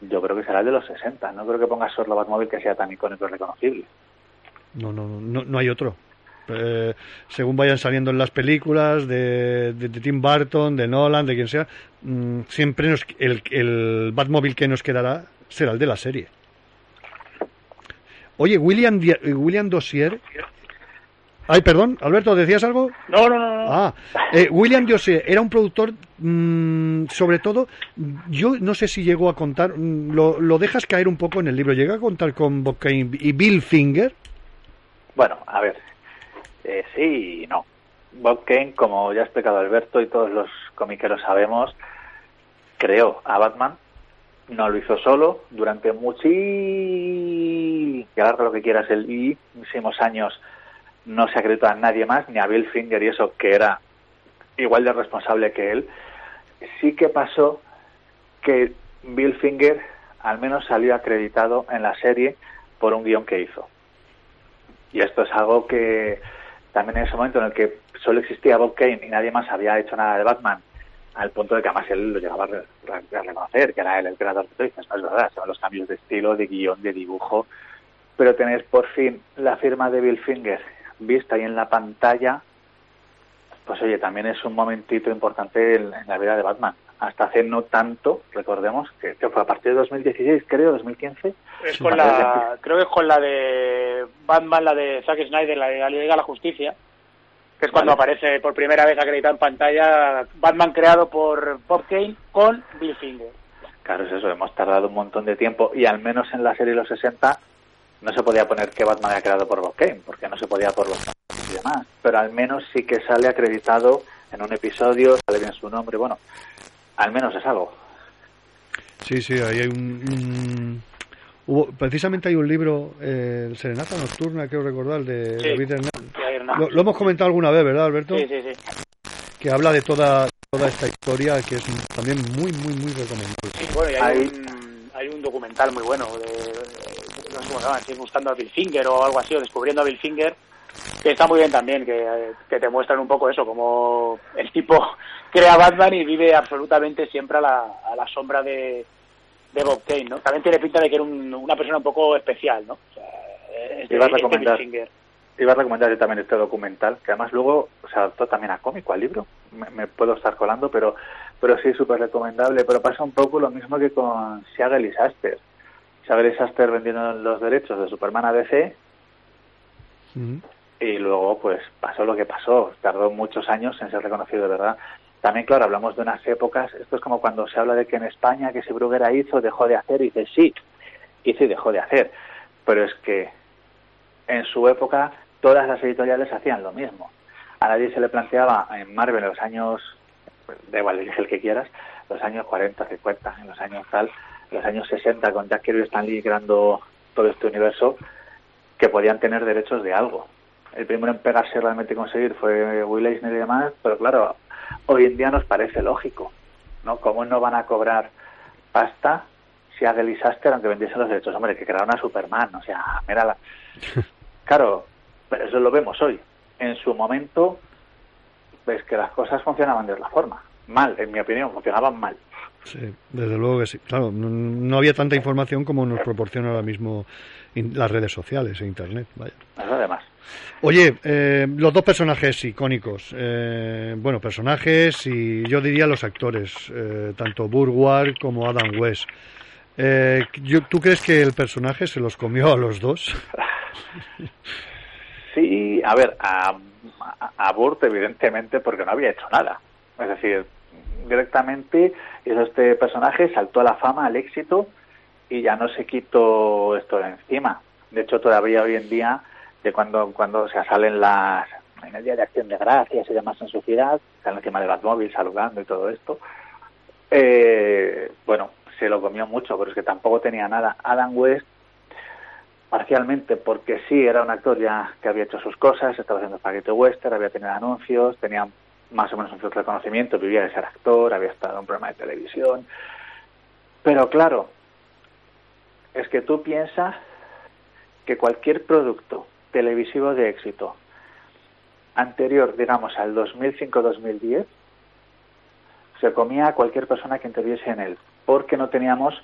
yo creo que será el de los 60. No creo que pongas solo Batmóvil que sea tan icónico y reconocible. No, no, no, no, no hay otro. Eh, según vayan saliendo en las películas de, de- de Tim Burton, de Nolan, de quien sea, mm, siempre nos- el, el Batmóvil que nos quedará será el de la serie. Oye, William, eh, William Dossier. Ay, perdón, Alberto, ¿decías algo? No, no, no. no. Ah, eh, William Dossier era un productor, mm, sobre todo, yo no sé si llegó a contar, mm, lo, lo dejas caer un poco en el libro, llega a contar con Bob Kane y Bill Finger. Bueno, a ver, eh, sí y no. Bob Kane, como ya ha explicado Alberto y todos los comiqueros sabemos, creó a Batman, no lo hizo solo, durante muchísimos, lo que quieras, el muchísimos años no se acreditó a nadie más, ni a Bill Finger y eso, que era igual de responsable que él. Sí que pasó que Bill Finger al menos salió acreditado en la serie por un guion que hizo. Y esto es algo que también en ese momento en el que solo existía Bob Kane y nadie más había hecho nada de Batman, al punto de que además él lo llegaba a, re- reconocer, que era él el creador de dices, no es verdad, son los cambios de estilo, de guion, de dibujo, pero tener por fin la firma de Bill Finger vista ahí en la pantalla, pues oye, también es un momentito importante en la vida de Batman. Hasta hace no tanto, recordemos, que, que fue a partir de 2016, creo, 2015. Es con la, creo que es con la de Batman, la de Zack Snyder, la de la Liga de la Justicia, que es cuando Vale. aparece por primera vez acreditado en pantalla Batman creado por Bob Kane con Bill Finger. Claro, es eso, hemos tardado un montón de tiempo y al menos en la serie de los 60 no se podía poner que Batman era creado por Bob Kane, porque no se podía por los y demás, pero al menos sí que sale acreditado en un episodio, sale bien su nombre, bueno, al menos es algo. Sí, sí, ahí hay un... un- hubo, precisamente hay un libro, eh, el Serenata Nocturna, creo recordar, de Sí. David Lo, lo hemos comentado alguna vez, ¿verdad, Alberto? Sí, sí, sí. Que habla de toda, toda esta historia que es también muy, muy, muy recomendable. Sí, bueno, y hay, un, hay un documental muy bueno de, de- no sé cómo se llama, si es buscando a Bill Finger o algo así, o descubriendo a Bill Finger, que está muy bien también, que, que te muestran un poco eso, como el tipo crea Batman y vive absolutamente siempre a la, a la sombra de, de Bob Kane, ¿no? También tiene pinta de que era un- una persona un poco especial, ¿no? O sea, este, Iba a este recomendar, Finger. iba a recomendar yo también este documental, que además luego se adaptó también a cómico, al libro. Me, me puedo estar colando, pero pero sí, súper recomendable. Pero pasa un poco lo mismo que con Siegel y Saster. Siegel y Saster vendieron los derechos de Superman a DC y luego pues pasó lo que pasó. Tardó muchos años en ser reconocido de verdad. También, claro, hablamos de unas épocas. Esto es como cuando se habla de que en España, que si Bruguera hizo, dejó de hacer, y dice sí, hizo y dejó de hacer. Pero es que en su época todas las editoriales hacían lo mismo. A nadie se le planteaba en Marvel en los años, da igual, el que quieras, los años 40, 50, en los años tal, los años 60 con Jack Kirby y Stan creando todo este universo, que podían tener derechos de algo. El primero en pegarse realmente conseguir fue Will Eisner y demás, pero claro, hoy en día nos parece lógico, ¿no? ¿Cómo no van a cobrar pasta si a The Disaster, aunque vendiesen los derechos? Hombre, que crearon a Superman, o sea, mira la... Claro, pero eso lo vemos hoy. En su momento, ves que las cosas funcionaban de otra forma. Mal, en mi opinión, funcionaban mal. Sí, desde luego que sí. Claro, no, no había tanta información como nos proporciona ahora mismo las redes sociales e Internet. Vaya. Eso además. Oye, eh, los dos personajes icónicos. eh, bueno, personajes y yo diría los actores, eh, tanto Burward como Adam West. Eh, ¿Tú crees que el personaje se los comió a los dos? Sí, a ver, a, a, Burt evidentemente porque no había hecho nada. Es decir, directamente este personaje, saltó a la fama, al éxito y ya no se quitó esto de encima. De hecho, todavía hoy en día, de cuando, cuando se salen las en el Día de Acción de Gracias y demás en su ciudad, están encima de Batmóvil saludando y todo esto, eh, bueno, se lo comió mucho, pero es que tampoco tenía nada. Adam West parcialmente porque sí era un actor ya que había hecho sus cosas, estaba haciendo Spaghetti Western, había tenido anuncios, tenía más o menos un cierto reconocimiento, vivía de ser actor, había estado en un programa de televisión. Pero claro, es que tú piensas que cualquier producto televisivo de éxito anterior, digamos, al 2005-2010, se comía a cualquier persona que interviese en él, porque no teníamos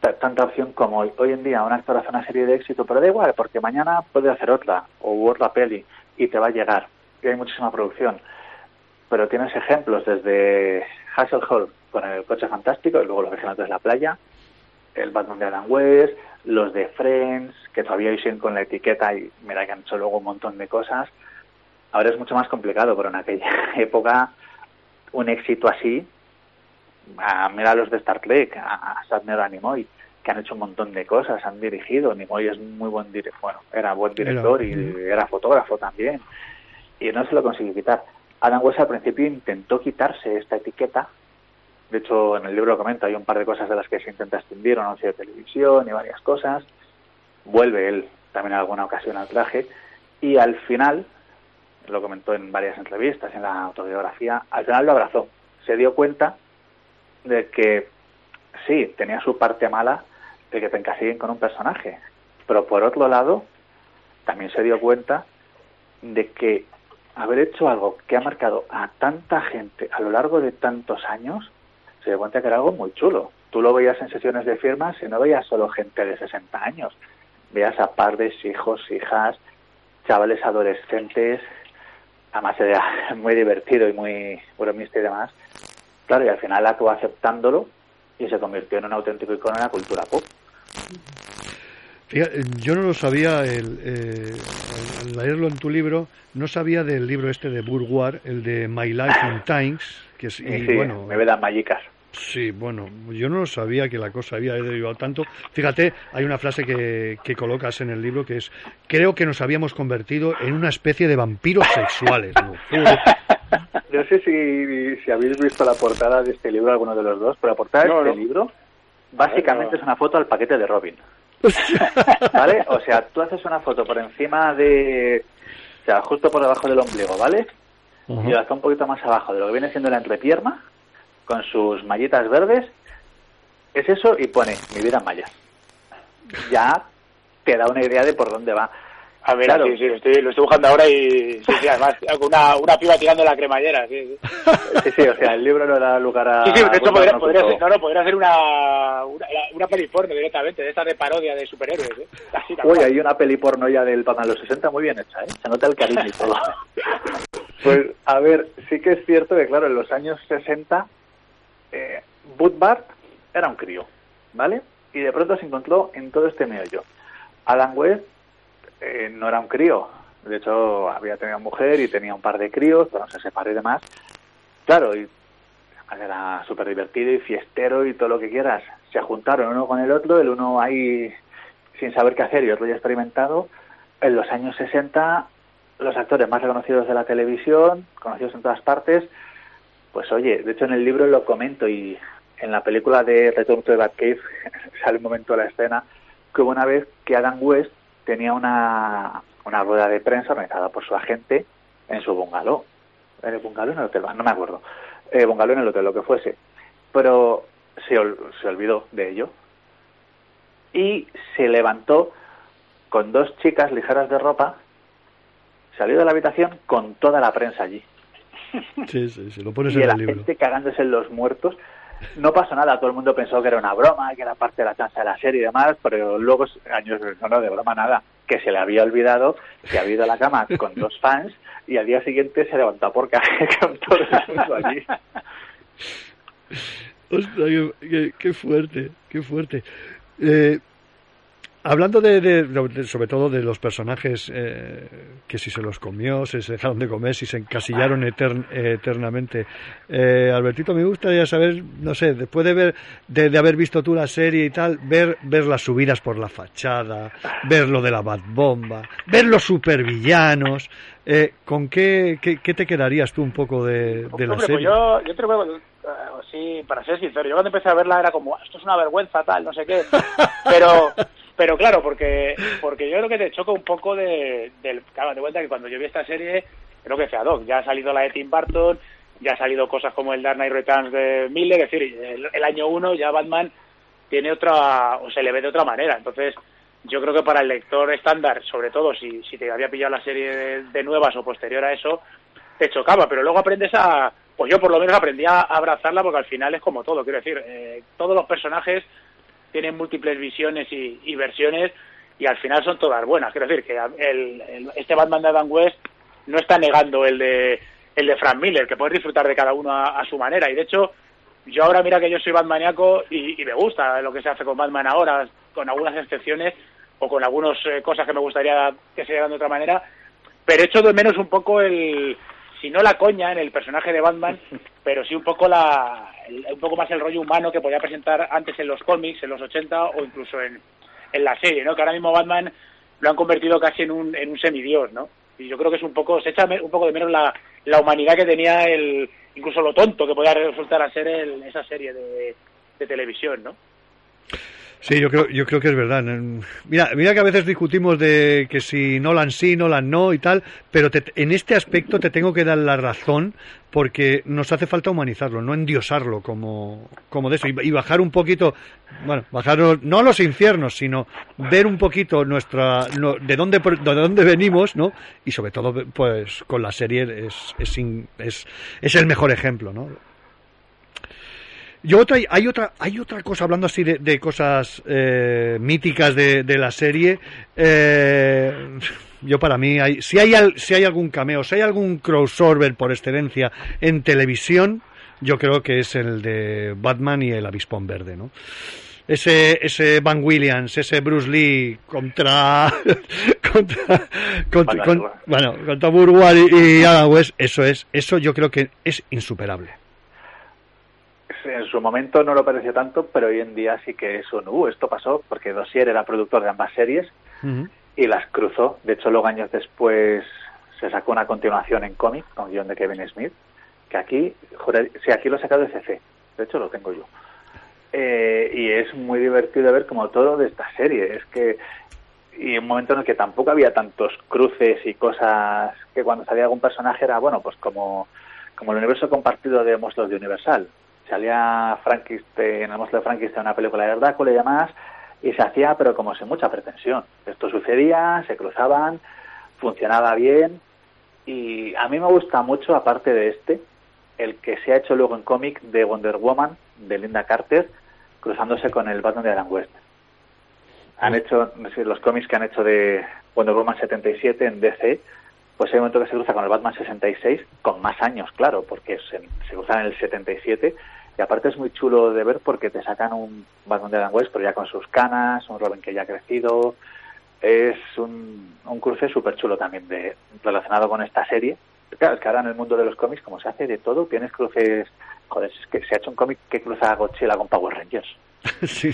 ta- tanta opción como hoy. Hoy en día un actor hace una serie de éxito, pero da igual, porque mañana puede hacer otra, o otra peli, y te va a llegar. Y hay muchísima producción. Pero tienes ejemplos desde Hasselhoff con el coche fantástico, y luego los vigilantes de la playa, el Batman de Adam West, los de Friends, que todavía hoy siguen con la etiqueta y mira que han hecho luego un montón de cosas. Ahora es mucho más complicado, pero en aquella época un éxito así, a, mira los de Star Trek, a, a Sadner a Nimoy, que han hecho un montón de cosas, han dirigido, Nimoy es muy buen director, bueno, era buen director y era fotógrafo también, y no se lo consiguió quitar. Adam West al principio intentó quitarse esta etiqueta, de hecho en el libro lo comento, hay un par de cosas de las que se intenta extindir, un anuncio de televisión y varias cosas, vuelve él también en alguna ocasión al traje, y al final, lo comentó en varias entrevistas, en la autobiografía, al final lo abrazó. Se dio cuenta de que sí, tenía su parte mala de que te encasillen con un personaje, pero por otro lado, también se dio cuenta de que haber hecho algo que ha marcado a tanta gente a lo largo de tantos años, se dio cuenta que era algo muy chulo. Tú lo veías en sesiones de firmas y no veías solo gente de 60 años, veías a padres, hijos, hijas, chavales adolescentes, además era muy divertido y muy bromista y demás. Claro, y al final acabó aceptándolo y se convirtió en un auténtico icono de la cultura pop. Fíjate, yo no lo sabía, el, eh, al- leerlo en tu libro, no sabía del libro este de Bourgois, el de My Life in Times, que es, y, sí, bueno, me vedan mayicas. Sí, bueno, yo no sabía que la cosa había derivado tanto. Fíjate, hay una frase que, que colocas en el libro que es, creo que nos habíamos convertido en una especie de vampiros sexuales. ¿no? No sé si, si habéis visto la portada de este libro, alguno de los dos, pero la portada No, de este no. libro básicamente es una foto al paquete de Robin. ¿Vale? O sea, tú haces una foto por encima de... O sea, justo por debajo del ombligo, ¿vale? Y hasta un poquito más abajo de lo que viene siendo la entrepierna, con sus mallitas verdes, es eso y pone mi vida en mallas. Ya te da una idea de por dónde va. A ver, Claro. sí, sí, lo estoy, lo estoy buscando ahora y sí, sí, además una, una piba tirando la cremallera, sí, sí. Sí, sí, o sea, el libro no da lugar a... Sí, sí, de hecho podría, ser, no, no, podría ser una, una, una peli porno directamente, de esta de parodia de superhéroes, ¿eh? Así, Uy, hay una peli porno ya del Batman de los 60 muy bien hecha, ¿eh? Se nota el cariño y todo. Pues, a ver, sí que es cierto que, claro, en los años 60, eh, era un crío, ¿vale? Y de pronto se encontró en todo este meollo. Adam West eh, no era un crío. De hecho, había tenido mujer y tenía un par de críos, pero se separó y demás. Claro, y era súper divertido y fiestero y todo lo que quieras. Se juntaron uno con el otro, el uno ahí sin saber qué hacer y otro ya experimentado. En los años 60, los actores más reconocidos de la televisión, conocidos en todas partes, pues oye, de hecho en el libro lo comento y en la película de Return to the Batcave sale un momento de la escena que hubo una vez que Adam West tenía una, una rueda de prensa organizada por su agente en su bungalow. ¿En el bungalow en el hotel? No me acuerdo. Eh, bungalow en el hotel, lo que fuese. Pero se, se olvidó de ello y se levantó con dos chicas ligeras de ropa, salió de la habitación con toda la prensa allí. Sí, sí, sí, lo pones y en la el libro. gente cagándose en los muertos. No pasó nada, todo el mundo pensó que era una broma, que era parte de la chanza de la serie y demás, pero luego, años no, no, de broma nada, que se le había olvidado que había ido a la cama con dos fans y al día siguiente se levantó por caje con todo el mundo allí. Ostras, qué fuerte, qué fuerte. Eh, hablando de, de- de- sobre todo de los personajes eh, que si se los comió, si se dejaron de comer, si se encasillaron etern- eh, eternamente. Eh, Albertito, me gustaría saber, no sé, después de ver, de, de haber visto tú la serie y tal, ver, ver las subidas por la fachada, ver lo de la Bat Bomba, ver los supervillanos, eh, ¿con qué, qué, qué te quedarías tú un poco de, la pues serie? yo, yo te lo eh, sí, para ser sincero, yo cuando empecé a verla era como, esto es una vergüenza, tal, no sé qué, pero, pero claro, porque, porque yo creo que te choca un poco de, del, claro, de cuenta que cuando yo vi esta serie, lo que decía Doc, ya ha salido la de Tim Burton, ya ha salido cosas como el Dark Knight Returns de Miller, es decir, el, el año uno ya Batman tiene otra, o se le ve de otra manera, entonces yo creo que para el lector estándar, sobre todo si, si te había pillado la serie de, de nuevas o posterior a eso, te chocaba, pero luego aprendes a, pues yo por lo menos aprendí a abrazarla porque al final es como todo, quiero decir, eh, todos los personajes tienen múltiples visiones y, y versiones y al final son todas buenas, quiero decir que el, el- este Batman de Adam West no está negando el de el de Frank Miller, que puedes disfrutar de cada uno a, su manera. Y de hecho yo ahora mira que yo soy Batmaniaco y, y me gusta lo que se hace con Batman ahora, con algunas excepciones o con algunas eh, cosas que me gustaría que se hagan de otra manera, pero echo de menos un poco el, si no la coña en el personaje de Batman, pero sí un poco la, el- un poco más el rollo humano que podía presentar antes en los cómics, en los 80 o incluso en, en la serie, ¿no? Que ahora mismo Batman lo han convertido casi en un, en un semidios, ¿no? Y yo creo que es un poco, se echa un poco de menos la, la humanidad que tenía el, incluso lo tonto que podía resultar a ser el- esa serie de, de televisión, ¿no? Sí, yo creo, yo creo que es verdad. Mira, mira que a veces discutimos de que si Nolan sí, Nolan no y tal, pero te- en este aspecto te tengo que dar la razón porque nos hace falta humanizarlo, no endiosarlo como, como de eso y, bajar un poquito, bueno, bajar no a los infiernos, sino ver un poquito nuestra, no- de dónde de dónde venimos, ¿no? Y sobre todo, pues con la serie es es, es, es el mejor ejemplo, ¿no? Yo otra, hay otra, hay otra cosa, hablando así de, de cosas eh, míticas de, de la serie. eh, yo para mí, hay, si, hay, al- si hay algún cameo, si hay algún crossover por excelencia en televisión, yo creo que es el de Batman y el Avispón Verde, ¿no? Ese, ese Van Williams, ese Bruce Lee contra, contra, contra- con- bueno, contra Burwell y, y Adam West, eso es, eso yo creo que es insuperable. En su momento no lo pareció tanto, pero hoy en día sí que es un, uh, esto pasó, porque Dossier era productor de ambas series y las cruzó. De hecho, luego años después se sacó una continuación en cómic con guion de Kevin Smith, que aquí, sí, aquí lo he sacado de CC, de hecho lo tengo yo. Eh, y es muy divertido ver como todo de esta serie, es que y un momento en el que tampoco había tantos cruces y cosas que cuando salía algún personaje era, bueno, pues como, como el universo compartido de monstruos de Universal. Salía Frankenstein, en el monstruo de Frankenstein una película de Drácula y demás, y se hacía pero como sin mucha pretensión. Esto sucedía, se cruzaban, funcionaba bien, y a mí me gusta mucho, aparte de este, el que se ha hecho luego en cómic de Wonder Woman, de Linda Carter, cruzándose con el Batman de Adam West. Han hecho, los cómics que han hecho de Wonder Woman 77 en DC, pues hay un momento que se cruza con el Batman 66, con más años, claro, porque se, se cruzan en el 77, y aparte es muy chulo de ver porque te sacan un Batman de Adam West, pero ya con sus canas, un Robin que ya ha crecido, es un, un cruce súper chulo también de, relacionado con esta serie. Claro, es que ahora en el mundo de los cómics, como se hace de todo, tienes cruces, joder, es que se ha hecho un cómic que cruza a Godzilla con Power Rangers. sí,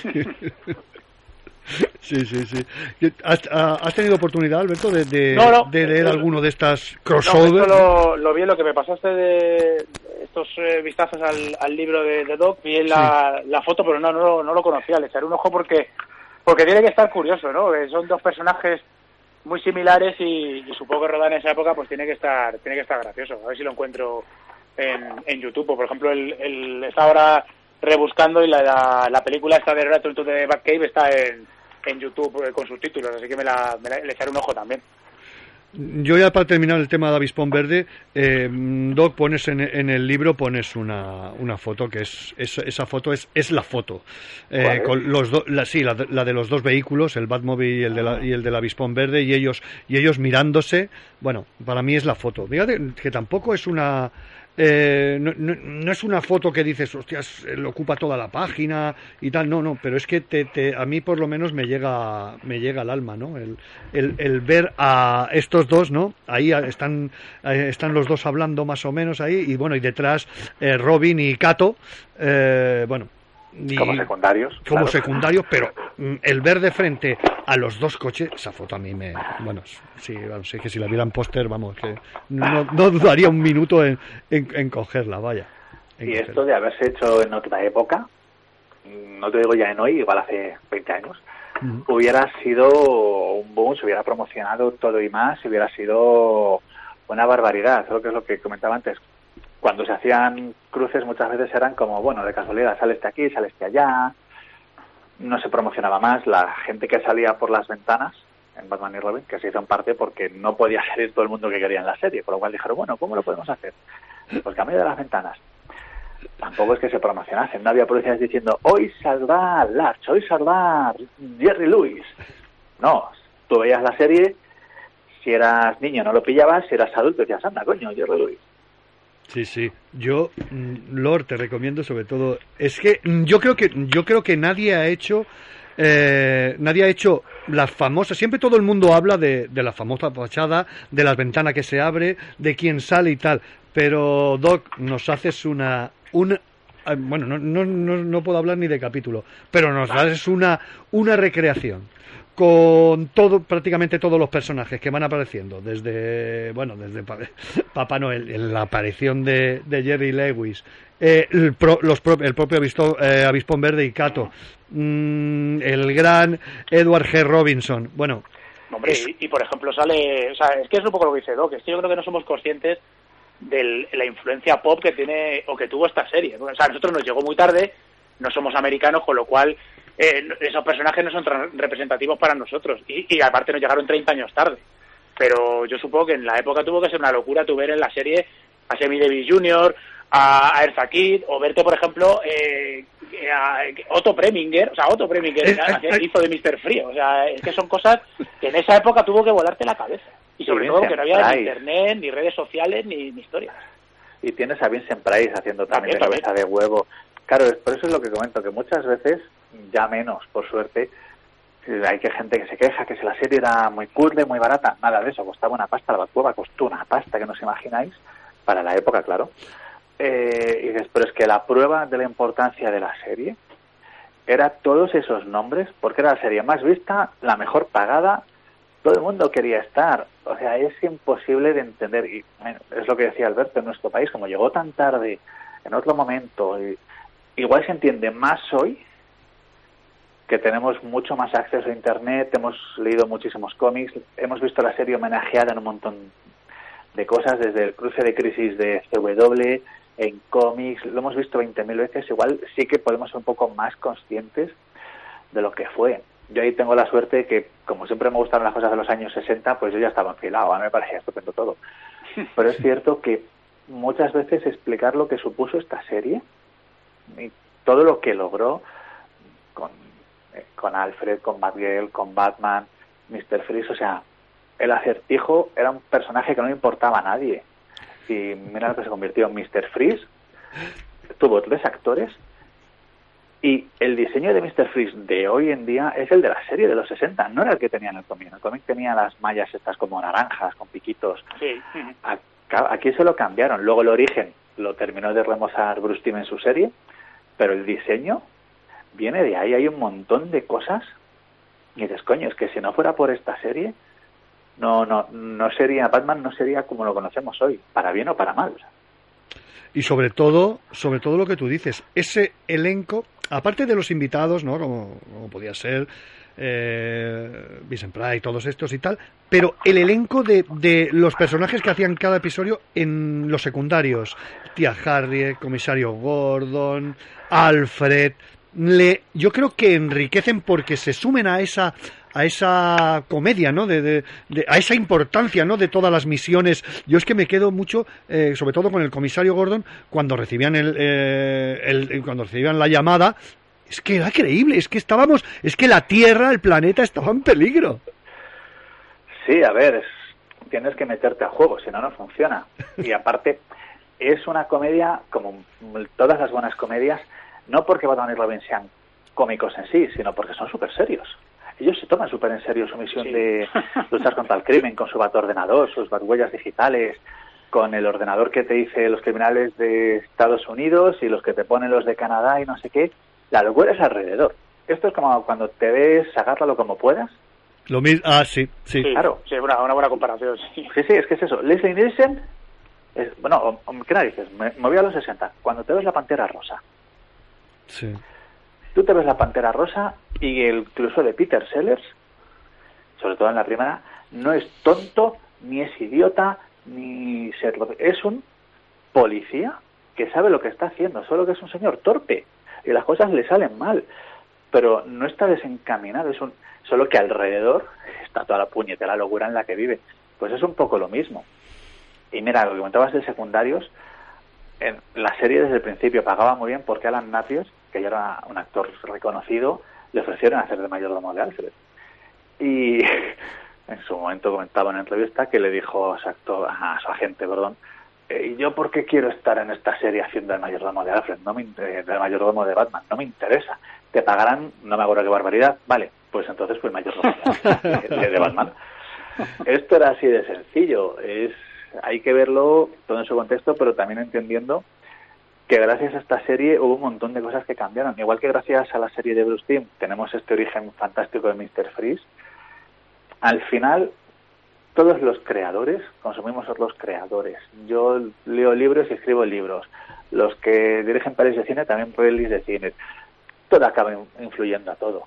sí. Sí, sí, sí. ¿Has, ah, has tenido oportunidad, Alberto, de, de, No, no. de leer Eh, alguno de estas No, crossover? esto lo, lo vi en lo que me pasaste de estos eh, vistazos al, al libro de, de Doc, vi en la, la foto, pero no, no, lo- no lo conocía, le echaré un ojo porque porque tiene que estar curioso, ¿no? Que son dos personajes muy similares y, y supongo que rodar en esa época pues tiene que estar tiene que estar gracioso. A ver si lo encuentro en, en YouTube. Por ejemplo, el, el, está ahora rebuscando y la, la, la película esta de Return to the Batcave está en, en YouTube eh, con subtítulos, así que me la, me la- le echaré un ojo también. Yo ya para terminar el tema de Avispón Verde, eh, Doc, pones en, en el libro pones una, una foto que es, es- esa foto es, es la foto. Eh, con los do- la, sí, la, de- la de los dos vehículos, el Batmobile y el, de la, y el del Avispón Verde, y ellos, y ellos mirándose. Bueno, para mí es la foto. Fíjate que tampoco es una. Eh, no, no- es una foto que dices, hostias, eh, lo ocupa toda la página y tal, no, no, pero es que te, te- a mí por lo menos me llega, me llega al alma, ¿no? El, el, ver a estos dos, ¿no? Ahí están, están los dos hablando más o menos ahí, y bueno, y detrás eh, Robin y Cato, eh, bueno. Y- Como secundarios. como claro. secundarios, pero mm, el ver de frente a los dos coches, esa foto a mí me. Bueno, sí, vamos, es que si la vieran póster, vamos, que no, no dudaría un minuto en, en, en cogerla, vaya. En Y cogerla. esto de haberse hecho en otra época, no te digo ya en hoy, igual hace 20 años, hubiera sido un boom, se hubiera promocionado todo y más, hubiera sido una barbaridad, creo que es lo que comentaba antes. Cuando se hacían cruces muchas veces eran como, bueno, de casualidad, sale este aquí, sale este allá, no se promocionaba más, la gente que salía por las ventanas en Batman y Robin, que se hizo en parte porque no podía salir todo el mundo que quería en la serie, por lo cual dijeron, bueno, ¿cómo lo podemos hacer? Pues cambio de las ventanas. Tampoco es que se promocionasen, no había publicidades diciendo, hoy saldrá Larch, hoy saldrá Jerry Lewis. No, tú veías la serie, si eras niño no lo pillabas, si eras adulto decías, anda, coño, Jerry Lewis. Sí, sí. Yo, mm, Lord, te recomiendo sobre todo. Es que mm, yo creo que yo creo que nadie ha hecho eh, nadie ha hecho las famosas. Siempre todo el mundo habla de, de la famosa fachada, de las ventanas que se abre, de quién sale y tal. Pero Doc, nos haces una una eh, bueno, no, no, no, no puedo hablar ni de capítulo, pero nos haces una una recreación con todo prácticamente todos los personajes que van apareciendo desde bueno desde Pa- Papá Noel la aparición de, de Jerry Lewis eh, el, pro- los pro- el propio Avisto- eh, Avispón Verde y Cato mm, el gran Edward G. Robinson bueno Hombre, y, y, por ejemplo sale, o sea, es que es un poco lo que dice Doc, es que yo creo que no somos conscientes de la influencia pop que tiene o que tuvo esta serie. O sea, a nosotros nos llegó muy tarde, no somos americanos, con lo cual eh, esos personajes no son representativos para nosotros y, y aparte nos llegaron 30 años tarde. Pero yo supongo que en la época tuvo que ser una locura tu ver en la serie a Sammy Davis Jr., a, a Kitt, o verte, por ejemplo, eh, a Otto Preminger, o sea, Otto Preminger Eh, hacía- eh, hizo de Mr. Frío, o sea, es que son cosas que en esa época tuvo que volarte la cabeza. Y sobre Y todo que no había ni internet, ni redes sociales, ni, ni historias. Y tienes a Vincent Price haciendo también, También, de cabeza de huevo. Claro, por eso es lo que comento, que muchas veces, ya menos, por suerte, hay que gente que se queja que si la serie era muy curda muy barata, nada de eso, costaba una pasta, la Batcueva costó una pasta que no os imagináis, para la época, claro. Eh, y pero es que la prueba de la importancia de la serie era todos esos nombres, porque era la serie más vista, la mejor pagada, todo el mundo quería estar. O sea, es imposible de entender. Y es lo que decía Alberto, en nuestro país, como llegó tan tarde, en otro momento, y- igual se entiende más hoy que tenemos mucho más acceso a Internet, hemos leído muchísimos cómics, hemos visto la serie homenajeada en un montón de cosas, desde el cruce de crisis de CW, en cómics, lo hemos visto 20.000 veces, igual sí que podemos ser un poco más conscientes de lo que fue. Yo ahí tengo la suerte que, como siempre me gustaron las cosas de los años 60, pues yo ya estaba enfilado, a mí me parecía estupendo todo. Pero es cierto que muchas veces explicar lo que supuso esta serie y todo lo que logró con, con Alfred, con Batgirl, con Batman, Mr. Freeze, o sea, el acertijo era un personaje que no le importaba a nadie. Y mira lo que se convirtió en Mr. Freeze. Tuvo tres actores y el diseño de Mr. Freeze de hoy en día es el de la serie de los 60, no era el que tenía en el cómic. El cómic tenía las mallas estas como naranjas, con piquitos. Sí. Acá- Aquí se lo cambiaron. Luego el origen lo terminó de remozar Bruce Timm en su serie, pero el diseño viene de ahí. Hay un montón de cosas. Y dices, coño, es que si no fuera por esta serie, no, no, no sería, Batman no sería como lo conocemos hoy, para bien o para mal. y sobre todo sobre todo lo que tú dices ese elenco aparte de los invitados no como, podía ser eh, Vincent Price todos estos y tal pero el elenco de, de los personajes que hacían cada episodio en los secundarios tía Harriet comisario Gordon Alfred le, yo creo que enriquecen porque se sumen a esa a esa comedia, ¿no? De, de- a esa importancia, ¿no? De todas las misiones. Yo es que me quedo mucho, eh, sobre todo con el comisario Gordon, cuando recibían el, eh, el- cuando recibían la llamada. Es que era creíble, es que estábamos, es que la Tierra, el planeta estaba en peligro. Sí, a ver, es- tienes que meterte a juego, si no, no funciona. Y aparte, es una comedia, como todas las buenas comedias, no porque Batman y Robin sean cómicos en sí, sino porque son súper serios. Ellos se toman súper en serio su misión de luchar contra el crimen con su ordenador, sus huellas digitales, con el ordenador que te dice los criminales de Estados Unidos y los que te ponen los de Canadá y no sé qué. La locura es alrededor. Esto es como cuando te ves, agárralo como puedas, Lo mismo, ah, sí, sí. Claro. Sí, una, una buena comparación, sí. Sí, sí, es que es eso. Leslie Nielsen, es, bueno, ¿qué narices? Me, me voy a los 60. Cuando te ves la Pantera Rosa, Sí. tú te ves la Pantera Rosa y el incluso de Peter Sellers, sobre todo en la primera, no es tonto, ni es idiota, ni Sherlock. Es un policía que sabe lo que está haciendo, solo que es un señor torpe y las cosas le salen mal, pero no está desencaminado, es un solo que alrededor está toda la puñetera locura en la que vive. Pues es un poco lo mismo. Y mira, lo que comentabas de secundarios, en la serie desde el principio pagaba muy bien porque Alan Napier, que ya era un actor reconocido, le ofrecieron hacer de mayordomo de Alfred. Y en su momento comentaba en una entrevista que le dijo a su, actor, a su agente, perdón, "Eh, ¿y yo por qué quiero estar en esta serie haciendo el mayordomo de Alfred? No me, del mayordomo de Batman, no me interesa. Te pagarán, no me acuerdo qué barbaridad, vale, pues entonces fui mayordomo de, de- de Batman. Esto era así de sencillo, es hay que verlo todo en su contexto, pero también entendiendo que gracias a esta serie hubo un montón de cosas que cambiaron. Igual que gracias a la serie de Bruce Timm tenemos este origen fantástico de Mr. Freeze, al final todos los creadores consumimos los creadores. Yo leo libros y escribo libros. Los que dirigen pelis de cine también pelis de cine. Todo acaba in- influyendo a todo.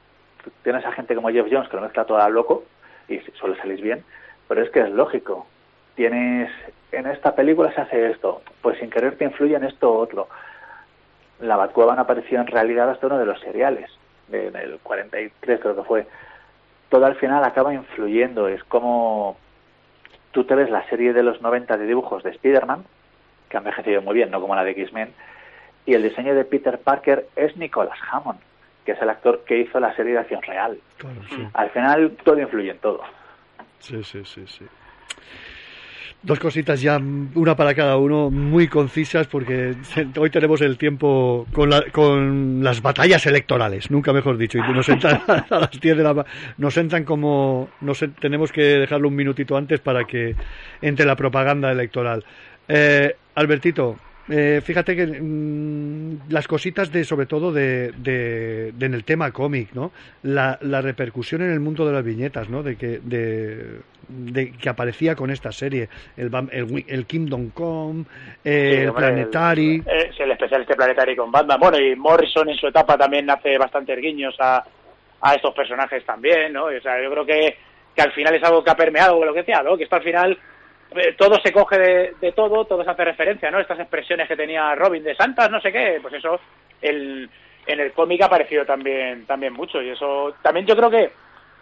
Tienes a gente como Jeff Jones que lo mezcla todo a loco y suele salir bien, pero es que es lógico. Tienes en esta película se hace esto, pues sin querer te influye en esto otro. La Batcueva no apareció en realidad hasta uno de los seriales, de- del 43 creo que fue. Todo al final acaba influyendo, es como tú te ves la serie de los 90 de dibujos de Spider-Man, que ha envejecido muy bien, no como la de X-Men, y el diseño de Peter Parker es Nicholas Hammond, que es el actor que hizo la serie de acción real. Claro, sí. Al final todo influye en todo. Sí, sí, sí, sí. Dos cositas ya, una para cada uno, muy concisas, porque hoy tenemos el tiempo con, la- con las batallas electorales, nunca mejor dicho, y nos entran a las 10 de la nos entran como, nos, en- tenemos que dejarlo un minutito antes para que entre la propaganda electoral. Eh, Albertito, eh, fíjate que mm, las cositas de, sobre todo de, de- de en el tema cómic, ¿no? La, la repercusión en el mundo de las viñetas, ¿no? De que, de, de que aparecía con esta serie, el, Bam- el, el Kingdom Come, eh, Sí, el hombre, Planetary. el- es el especial este Planetary con Batman. Bueno, y Morrison en su etapa también hace bastantes guiños a, a estos personajes también, ¿no? O sea, yo creo que, que al final es algo que ha permeado, lo que decía, ¿no? Que esto al final eh, todo se coge de, de todo, todo se hace referencia, ¿no? Estas expresiones que tenía Robin de Santas, no sé qué, pues eso el, en el cómic ha aparecido también, también mucho. Y eso también yo creo que,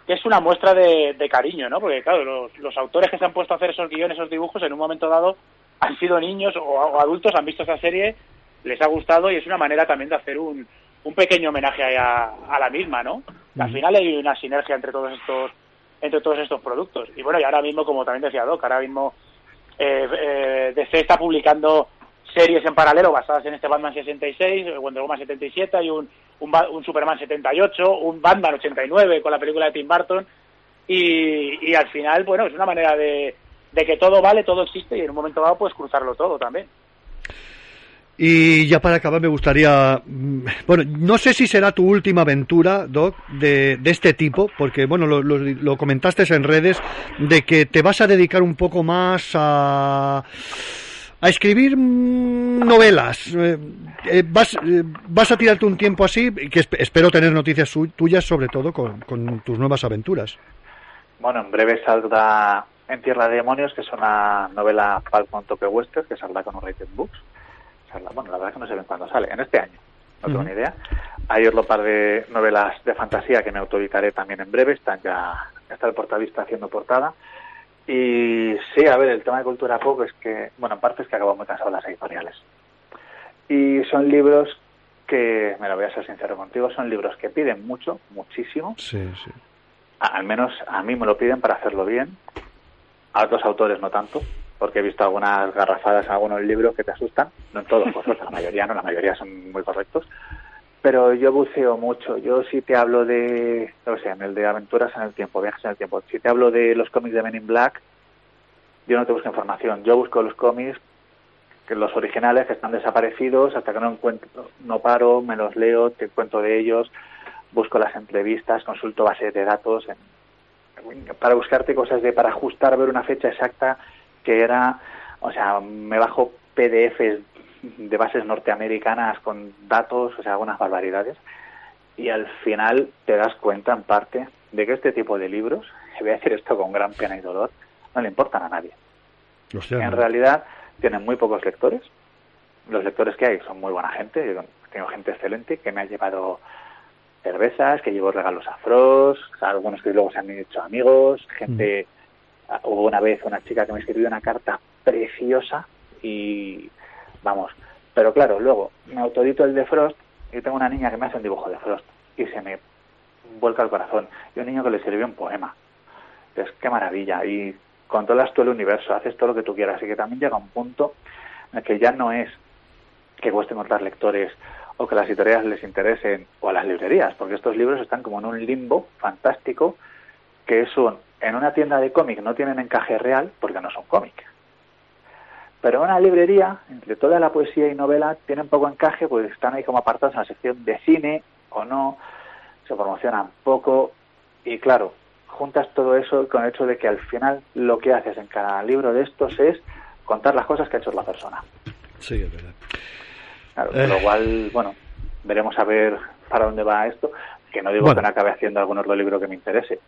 que es una muestra de, de cariño, ¿no? Porque, claro, los, los autores que se han puesto a hacer esos guiones, esos dibujos, en un momento dado han sido niños o, o adultos, han visto esa serie, les ha gustado y es una manera también de hacer un, un pequeño homenaje a, a la misma, ¿no? Al final hay una sinergia entre todos estos entre todos estos productos. Y bueno, y ahora mismo, como también decía Doc, ahora mismo eh, eh, DC está publicando series en paralelo basadas en este Batman 66, Wonder Woman 77 y un, un, un Superman 78, un Batman 89 con la película de Tim Burton. Y, y al final, bueno, es una manera de, de que todo vale, todo existe y en un momento dado puedes cruzarlo todo también. Y ya para acabar me gustaría, mm, bueno, no sé si será tu última aventura, Doc, de, de este tipo, porque bueno, lo, lo- comentaste en redes, de que te vas a dedicar un poco más a, a escribir mm, novelas. Eh, eh, vas, eh, vas a tirarte un tiempo así, que esp- espero tener noticias tuyas, sobre todo con, tus nuevas aventuras. Bueno, en breve saldrá En Tierra de Demonios, que es una novela pulp con toque western, que saldrá con Rated Books. Bueno, la verdad es que no sé bien cuándo sale, en este año, no tengo ni idea. Hay otro par de novelas de fantasía que me autoeditaré también en breve, están ya, ya está el portavista haciendo portada. Y sí, a ver, el tema de cultura pop es que, bueno, en parte es que acabo muy cansado de las editoriales. Y son libros que, me lo voy a ser sincero contigo, son libros que piden mucho, muchísimo, Sí, sí. a- al menos a mí me lo piden para hacerlo bien. A otros autores no tanto, porque he visto algunas garrafadas en algunos libros que te asustan. No en todos, suerte, la mayoría no, la mayoría son muy correctos. Pero yo buceo mucho. Yo si te hablo de, no sé, en el de aventuras en el tiempo, viajes en el tiempo. Si te hablo de los cómics de Men in Black, yo no te busco información. Yo busco los cómics, que los originales que están desaparecidos, hasta que no encuentro, no paro, me los leo, te cuento de ellos, busco las entrevistas, consulto bases de datos en, para buscarte cosas de para ajustar ver una fecha exacta que era o sea me bajo PDFs de bases norteamericanas con datos o sea algunas barbaridades y al final te das cuenta en parte de que este tipo de libros voy a decir esto con gran pena y dolor no le importan a nadie Hostia. En realidad tienen muy pocos lectores. Los lectores que hay son muy buena gente. Yo tengo gente excelente que me ha llevado cervezas, que llevo regalos a Frost, algunos que luego se han hecho amigos, gente... ah, Hubo una vez una chica que me escribió una carta preciosa y vamos. Pero claro, luego me autodito el de Frost y tengo una niña que me hace un dibujo de Frost y se me vuelca el corazón. Y un niño que le escribió un poema. Es qué maravilla. Y controlas tú el universo, haces todo lo que tú quieras. Y que también llega un punto en el que ya no es que cueste encontrar lectores o que las editoriales les interesen o a las librerías, porque estos libros están como en un limbo fantástico que es un, en una tienda de cómic no tienen encaje real porque no son cómic. Pero en una librería, entre toda la poesía y novela, tienen poco encaje, pues están ahí como apartados en la sección de cine o no, se promocionan poco y claro, juntas todo eso con el hecho de que al final lo que haces en cada libro de estos es contar las cosas que ha hecho la persona. Sí, es verdad. Claro, Eh. lo cual, bueno, veremos a ver para dónde va esto, que no digo Bueno. que no acabe haciendo algún otro libro que me interese,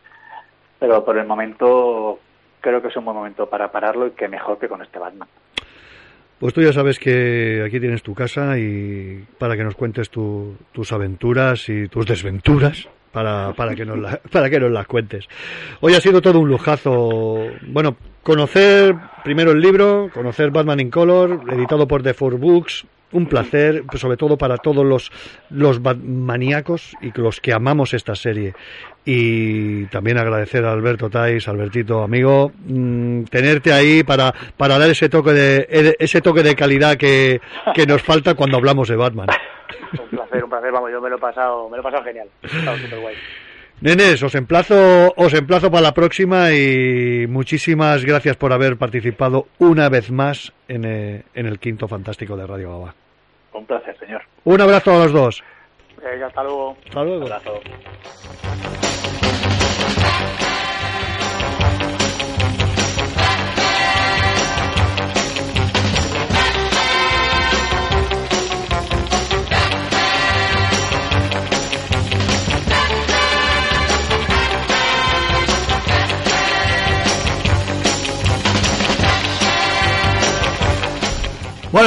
pero por el momento creo que es un buen momento para pararlo y que mejor que con este Batman. Pues tú ya sabes que aquí tienes tu casa y para que nos cuentes tu- tus aventuras y tus desventuras. Para, para, que nos la- para que nos las cuentes. Hoy ha sido todo un lujazo. Bueno, conocer primero el libro, conocer Batman in Color, editado por The Four Books. Un placer, sobre todo para todos los, los Batmaníacos y los que amamos esta serie. Y también agradecer a Alberto Tais, Albertito, amigo, mm, tenerte ahí para, para dar ese toque de, ese toque de calidad que, que nos falta cuando hablamos de Batman. Un placer, un placer, vamos, yo me lo he pasado, me lo he pasado genial. Ha estado súper guay. Nenes, os emplazo, os emplazo para la próxima y muchísimas gracias por haber participado una vez más en, eh, en el quinto fantástico de Radio Gaba. Un placer, señor. Un abrazo a los dos. Hasta luego. Hasta luego. Abrazo.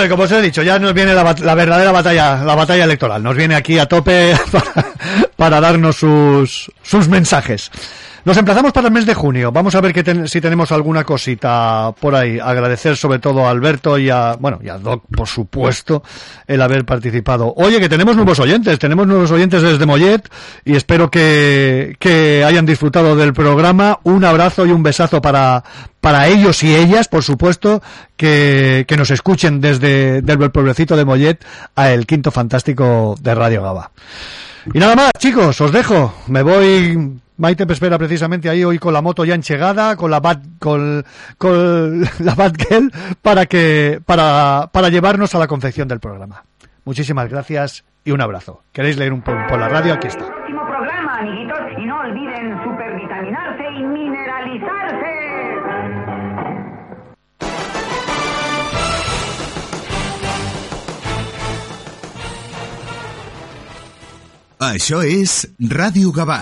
Como os he dicho, ya nos viene la, la verdadera batalla, la batalla electoral. Nos viene aquí a tope para, para darnos sus, sus mensajes. Nos emplazamos para el mes de junio. Vamos a ver que ten- si tenemos alguna cosita por ahí. Agradecer sobre todo a Alberto y a, bueno, y a Doc, por supuesto, el haber participado. Oye, que tenemos nuevos oyentes. Tenemos nuevos oyentes desde Mollet y espero que, que hayan disfrutado del programa. Un abrazo y un besazo para, para ellos y ellas, por supuesto, que, que nos escuchen desde, desde el pueblecito de Mollet a el quinto fantástico de Radio Gaba. Y nada más, chicos, os dejo. Me voy. Maite me espera precisamente ahí hoy con la moto ya enchegada, con la bat, con, con la Batgirl para que, para, para llevarnos a la confección del programa. Muchísimas gracias y un abrazo. ¿Queréis leer un po- por la radio? Aquí está. Próximo programa, amiguitos, y no olviden supervitaminarse y mineralizarse. Això és Ràdio Gavà.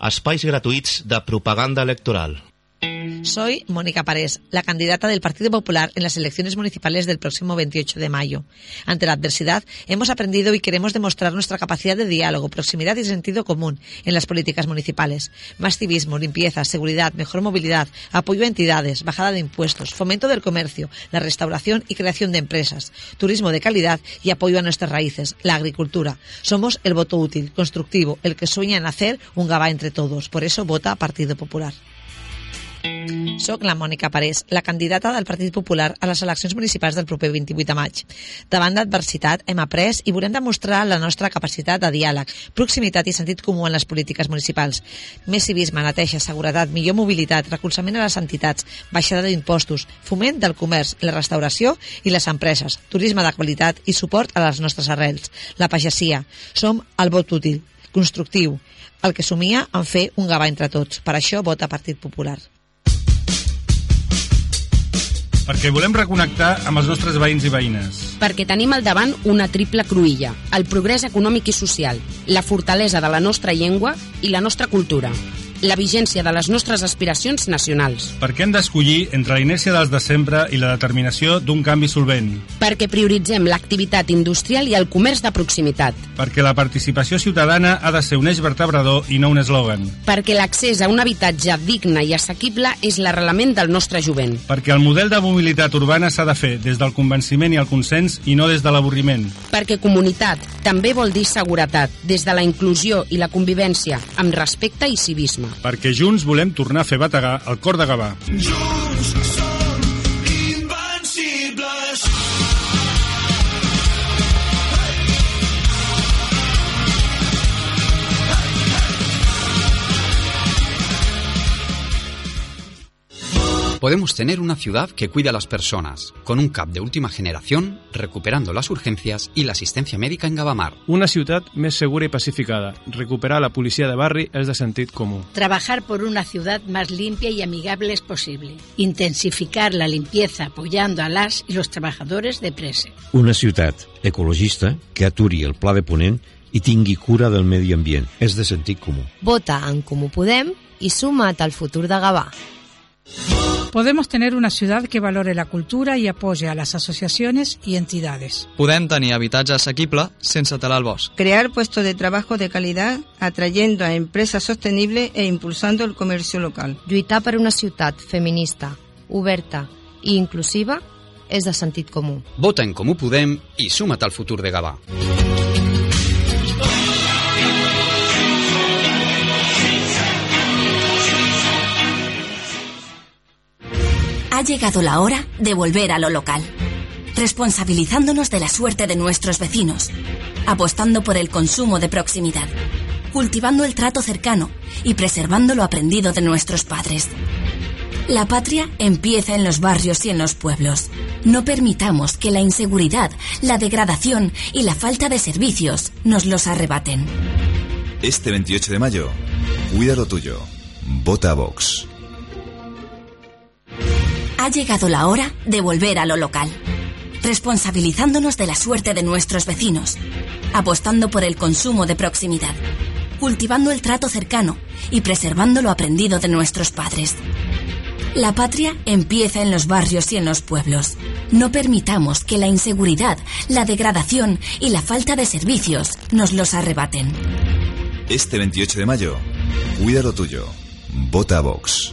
Espais gratuïts de propaganda electoral. Soy Mónica Parés, la candidata del Partido Popular en las elecciones municipales del próximo 28 de mayo. Ante la adversidad, hemos aprendido y queremos demostrar nuestra capacidad de diálogo, proximidad y sentido común en las políticas municipales. Más civismo, limpieza, seguridad, mejor movilidad, apoyo a entidades, bajada de impuestos, fomento del comercio, la restauración y creación de empresas, turismo de calidad y apoyo a nuestras raíces, la agricultura. Somos el voto útil, constructivo, el que sueña en hacer un Gabá entre todos. Por eso vota Partido Popular. Soc la Mònica Parés, la candidata del Partit Popular a les eleccions municipals del proper 28 de maig. Davant d'adversitat hem après i volem demostrar la nostra capacitat de diàleg, proximitat i sentit comú en les polítiques municipals. Més civisme, neteja, seguretat, millor mobilitat, recolzament a les entitats, baixada d'impostos, foment del comerç, la restauració i les empreses, turisme de qualitat i suport a les nostres arrels. La pagesia. Som el vot útil, constructiu, el que somia en fer un gavà entre tots. Per això vota Partit Popular. Perquè volem reconnectar amb els nostres veïns i veïnes. perquè tenim al davant una triple cruïlla, el progrés econòmic i social, la fortalesa de la nostra llengua i la nostra cultura. La vigència de les nostres aspiracions nacionals. Perquè hem d'escollir entre la inèrcia dels de sempre i la determinació d'un canvi solvent. Perquè prioritzem l'activitat industrial i el comerç de proximitat. Perquè la participació ciutadana ha de ser un eix vertebrador i no un eslògan. Perquè l'accés a un habitatge digne i assequible és l'arrelament del nostre jovent. Perquè el model de mobilitat urbana s'ha de fer des del convenciment i el consens i no des de l'avorriment. Perquè comunitat també vol dir seguretat, des de la inclusió i la convivència, amb respecte i civisme. Perquè junts volem tornar a fer bategar el cor de Gavà. Junts som Podemos tener una ciudad que cuida a las personas, con un CAP de última generación, recuperando las urgencias y la asistencia médica en Gavamar. Una ciutat més segura i pacificada. Recuperar la policia de barri és de sentit comú. Trabajar por una ciudad más limpia y amigable es posible. Intensificar la limpieza apoyando a las y los trabajadores de Prese. Una ciutat ecologista que aturi el pla de Ponent i tingui cura del medi ambient. És de sentit comú. Vota en Comú Podem i suma't al futur de Gavà. Podemos tener una ciudad que valore la cultura y apoye a las asociaciones y entidades. Podem tenir habitatge assequible sense talar el bosc. Crear puestos de trabajo de calidad, atrayendo a empresas sostenibles e impulsando el comercio local. Lluitar per una ciutat feminista, oberta i inclusiva és de sentit comú. Vota en Comú Podem i suma't al futur de Gavà. Ha llegado la hora de volver a lo local, responsabilizándonos de la suerte de nuestros vecinos, apostando por el consumo de proximidad, cultivando el trato cercano y preservando lo aprendido de nuestros padres. La patria empieza en los barrios y en los pueblos. No permitamos que la inseguridad, la degradación y la falta de servicios nos los arrebaten. Este 28 de mayo, cuida lo tuyo. Vota Vox. Ha llegado la hora de volver a lo local, responsabilizándonos de la suerte de nuestros vecinos, apostando por el consumo de proximidad, cultivando el trato cercano y preservando lo aprendido de nuestros padres. La patria empieza en los barrios y en los pueblos. No permitamos que la inseguridad, la degradación y la falta de servicios nos los arrebaten. Este 28 de mayo, cuida lo tuyo. Vota a Vox.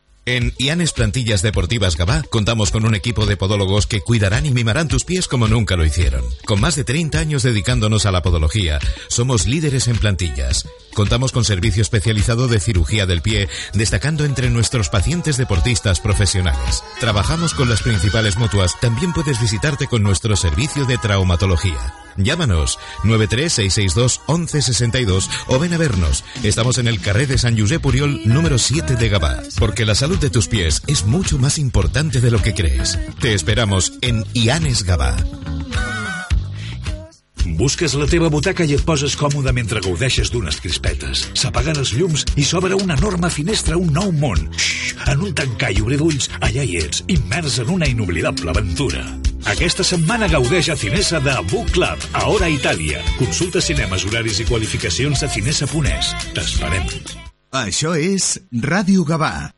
En Ianes Plantillas Deportivas Gabá contamos con un equipo de podólogos que cuidarán y mimarán tus pies como nunca lo hicieron. Con más de 30 años dedicándonos a la podología, somos líderes en plantillas. Contamos con servicio especializado de cirugía del pie, destacando entre nuestros pacientes deportistas profesionales. Trabajamos con las principales mutuas, también puedes visitarte con nuestro servicio de traumatología. Llámanos 936621162 o ven a vernos. Estamos en el carré de San Josep Puriol número 7 de Gabá, porque la salud de tus pies es mucho más importante de lo que crees. Te esperamos en Ianes Gabá. Busques la teva butaca i et poses còmode mentre gaudeixes d'unes crispetes. S'apaguen els llums i s'obre una enorme finestra a un nou món. Xxxt, en un tancar i obrir d'ulls, allà hi ets, immers en una inoblidable aventura. Aquesta setmana gaudeix a Cinesa de Book Club, a Hora Itàlia. Consulta cinemes, horaris i qualificacions a cinesa.es. T'esperem. Això és Ràdio Gavà.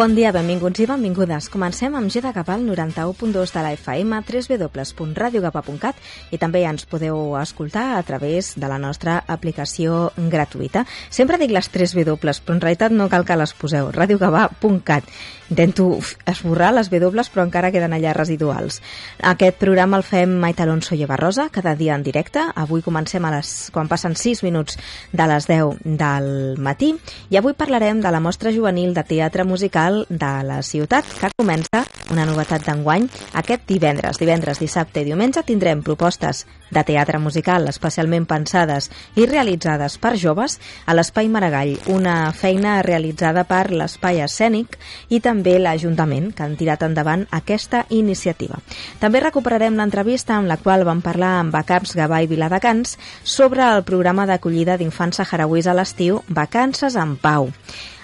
Bon dia, benvinguts i benvingudes. Comencem amb G de Capal 91.2 de la FM, www.radiogapa.cat i també ens podeu escoltar a través de la nostra aplicació gratuïta. Sempre dic les 3 W, però en realitat no cal que les poseu. radiogapa.cat. Intento esborrar les W, però encara queden allà residuals. Aquest programa el fem Maite Alonso i Eva Rosa, cada dia en directe. Avui comencem a les, quan passen 6 minuts de les 10 del matí i avui parlarem de la mostra juvenil de teatre musical de la ciutat, que comença una novetat d'enguany aquest divendres. Divendres, dissabte i diumenge tindrem propostes de teatre musical especialment pensades i realitzades per joves a l'Espai Maragall, una feina realitzada per l'Espai Escènic i també l'Ajuntament, que han tirat endavant aquesta iniciativa. També recuperarem l'entrevista amb la qual vam parlar amb Bacaps Gavà i Viladecans sobre el programa d'acollida d'infants saharauis a l'estiu Vacances en Pau.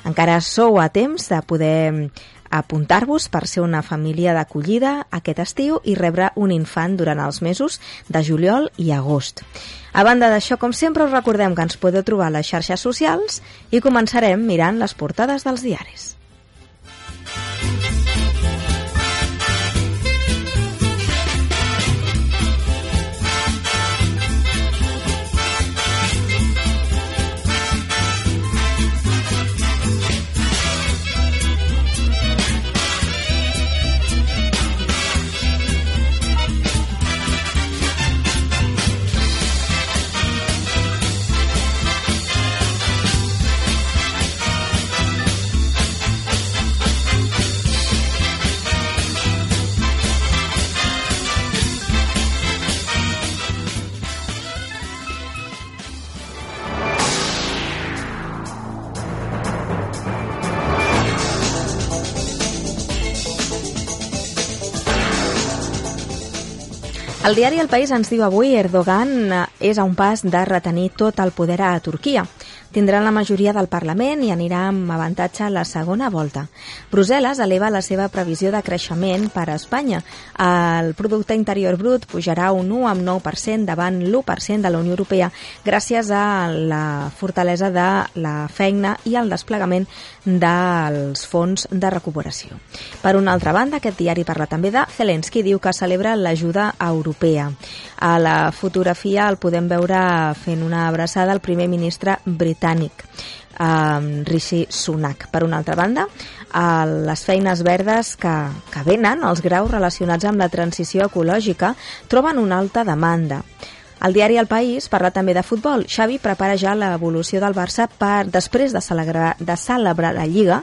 Encara sou a temps de poder apuntar-vos per ser una família d'acollida aquest estiu i rebre un infant durant els mesos de juliol i agost. A banda d'això, com sempre, us recordem que ens podeu trobar a les xarxes socials i començarem mirant les portades dels diaris. El diari El País ens diu avui Erdogan eh, és a un pas de retenir tot el poder a Turquia. Tindran la majoria del Parlament i anirà amb avantatge a la segona volta. Brussel·les eleva la seva previsió de creixement per a Espanya. El producte interior brut pujarà un 1,9% davant l'1% de la Unió Europea gràcies a la fortalesa de la feina i el desplegament dels fons de recuperació. Per una altra banda, aquest diari parla també de Zelensky, diu que celebra l'ajuda europea. A la fotografia el podem veure fent una abraçada al primer ministre britànic um, Rishi Sunak. Per una altra banda, les feines verdes que, que venen, els graus relacionats amb la transició ecològica, troben una alta demanda. El diari El País parla també de futbol. Xavi prepara ja l'evolució del Barça per després de celebrar, de celebrar la Lliga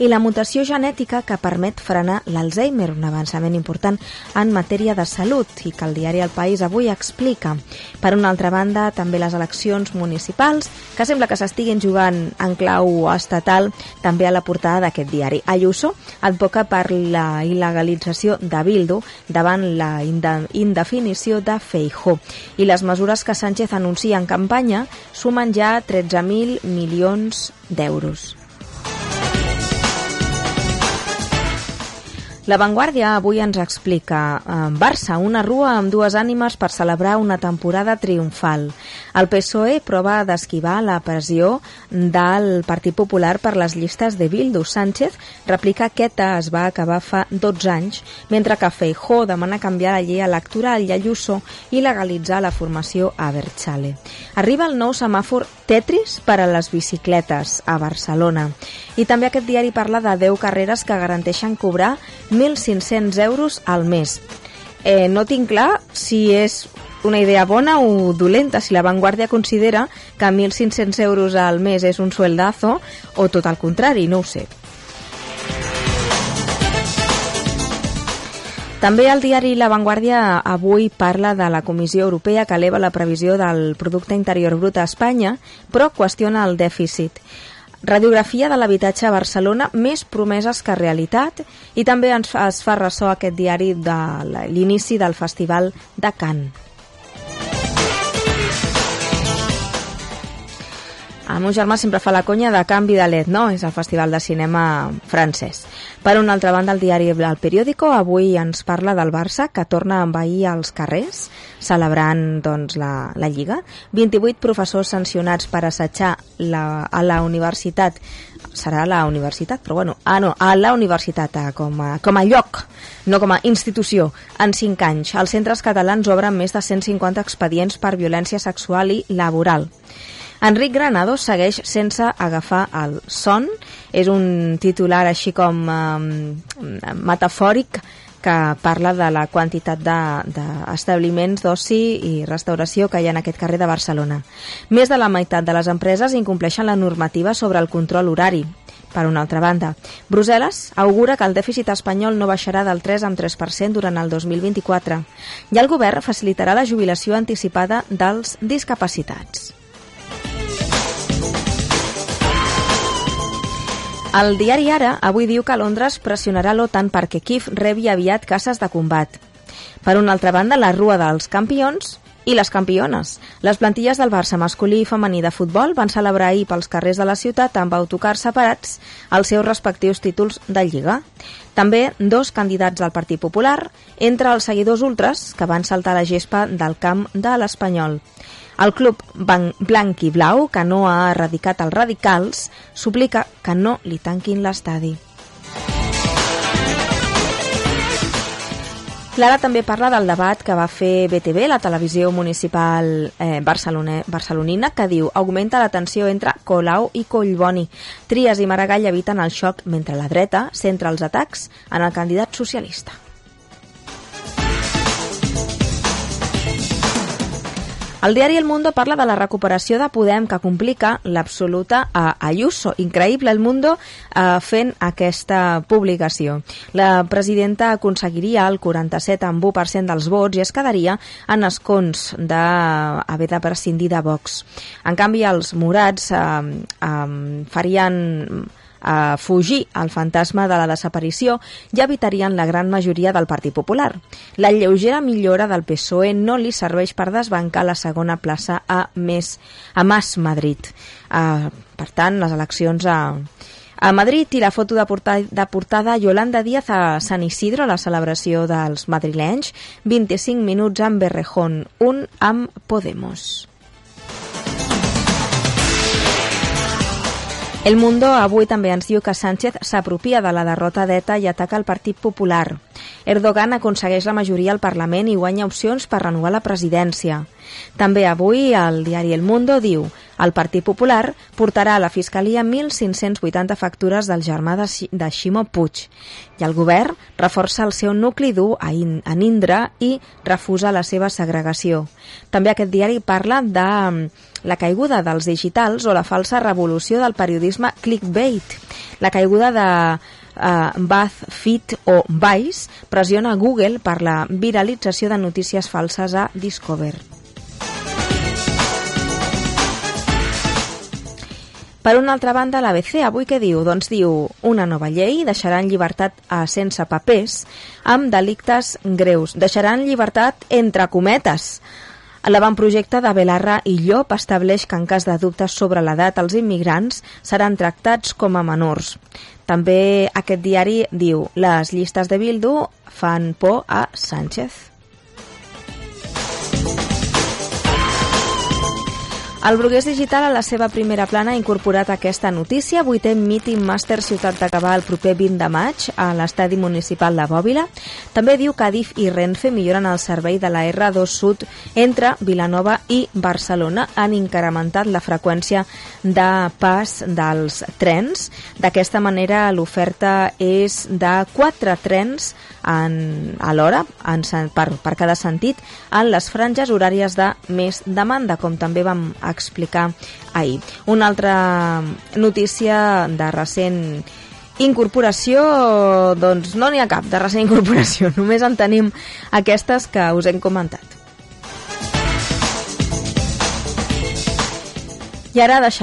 i la mutació genètica que permet frenar l'Alzheimer, un avançament important en matèria de salut i que el diari El País avui explica. Per una altra banda, també les eleccions municipals, que sembla que s'estiguin jugant en clau estatal, també a la portada d'aquest diari. Ayuso advoca per la il·legalització de Bildu davant la indefinició de Feijó i les mesures que Sánchez anuncia en campanya sumen ja 13.000 milions d'euros. La Vanguardia avui ens explica eh, Barça, una rua amb dues ànimes per celebrar una temporada triomfal. El PSOE prova d'esquivar la pressió del Partit Popular per les llistes de Bildu. Sánchez replica que ETA es va acabar fa 12 anys, mentre que Feijó demana canviar la llei electoral i Ayuso i legalitzar la formació a Berchale. Arriba el nou semàfor Tetris per a les bicicletes a Barcelona. I també aquest diari parla de 10 carreres que garanteixen cobrar 1.500 euros al mes. Eh, no tinc clar si és una idea bona o dolenta, si la Vanguardia considera que 1.500 euros al mes és un sueldazo o tot el contrari, no ho sé. També el diari La Vanguardia avui parla de la Comissió Europea que eleva la previsió del producte interior brut a Espanya, però qüestiona el dèficit. Radiografia de l'habitatge a Barcelona, més promeses que realitat, i també ens, es fa ressò aquest diari de l'inici del Festival de Cannes. El meu germà sempre fa la conya de Canvi de LED, no? És el festival de cinema francès. Per una altra banda, el diari El Periódico avui ens parla del Barça, que torna a envair els carrers, celebrant doncs, la, la Lliga. 28 professors sancionats per assetjar la, a la universitat serà la universitat, però bueno, ah no, a la universitat eh, com, a, com a lloc, no com a institució. En 5 anys, els centres catalans obren més de 150 expedients per violència sexual i laboral. Enric Granado segueix sense agafar el son. És un titular així com eh, metafòric que parla de la quantitat d'establiments de, d'oci i restauració que hi ha en aquest carrer de Barcelona. Més de la meitat de les empreses incompleixen la normativa sobre el control horari. Per una altra banda, Brussel·les augura que el dèficit espanyol no baixarà del 3 amb 3% durant el 2024 i el govern facilitarà la jubilació anticipada dels discapacitats. El diari Ara avui diu que Londres pressionarà l'OTAN perquè Kiev rebi aviat caces de combat. Per una altra banda, la rua dels campions i les campiones. Les plantilles del Barça masculí i femení de futbol van celebrar ahir pels carrers de la ciutat amb autocars separats els seus respectius títols de Lliga. També dos candidats del Partit Popular entre els seguidors ultres que van saltar la gespa del camp de l'Espanyol. El club blanc i blau, que no ha erradicat els radicals, suplica que no li tanquin l'estadi. Clara també parla del debat que va fer BTV, la televisió municipal eh, barcelone, barcelonina, que diu augmenta la tensió entre Colau i Collboni. Trias i Maragall eviten el xoc mentre la dreta centra els atacs en el candidat socialista. El diari El Mundo parla de la recuperació de Podem que complica l'absoluta a Ayuso. Increïble El Mundo eh, fent aquesta publicació. La presidenta aconseguiria el 47,1% dels vots i es quedaria en escons d'haver de prescindir de Vox. En canvi, els morats eh, eh, farien a fugir al fantasma de la desaparició i evitarien la gran majoria del Partit Popular. La lleugera millora del PSOE no li serveix per desbancar la segona plaça a, més, a Mas Madrid. Uh, per tant, les eleccions a, a Madrid i la foto de portada, de portada Yolanda Díaz a Sant Isidro, la celebració dels madrilenys, 25 minuts amb Berrejón, un amb Podemos. El Mundo avui també ens diu que Sánchez s'apropia de la derrota d'ETA i ataca el Partit Popular. Erdogan aconsegueix la majoria al Parlament i guanya opcions per renovar la presidència. També avui el diari El Mundo diu el Partit Popular portarà a la Fiscalia 1.580 factures del germà de, de Ximo Puig i el govern reforça el seu nucli dur a, In, a Indra i refusa la seva segregació. També aquest diari parla de la caiguda dels digitals o la falsa revolució del periodisme clickbait. La caiguda de uh, BuzzFeed o Vice pressiona Google per la viralització de notícies falses a Discover. Per una altra banda, l'ABC avui què diu? Doncs diu una nova llei deixarà en llibertat a sense papers amb delictes greus. Deixarà en llibertat entre cometes L'avantprojecte de Belarra i Llop estableix que en cas de dubtes sobre l'edat els immigrants seran tractats com a menors. També aquest diari diu les llistes de Bildu fan por a Sánchez. El Brugués Digital a la seva primera plana ha incorporat aquesta notícia. Vuitè Meeting Master Ciutat de Cabà el proper 20 de maig a l'estadi municipal de Bòbila. També diu que Adif i Renfe milloren el servei de la R2 Sud entre Vilanova i Barcelona. Han incrementat la freqüència de pas dels trens. D'aquesta manera l'oferta és de 4 trens en, a l'hora per, per cada sentit en les franges horàries de més demanda, com també vam explicar ahir. Una altra notícia de recent incorporació, doncs no n'hi ha cap de recent incorporació, només en tenim aquestes que us hem comentat. I ara deixarem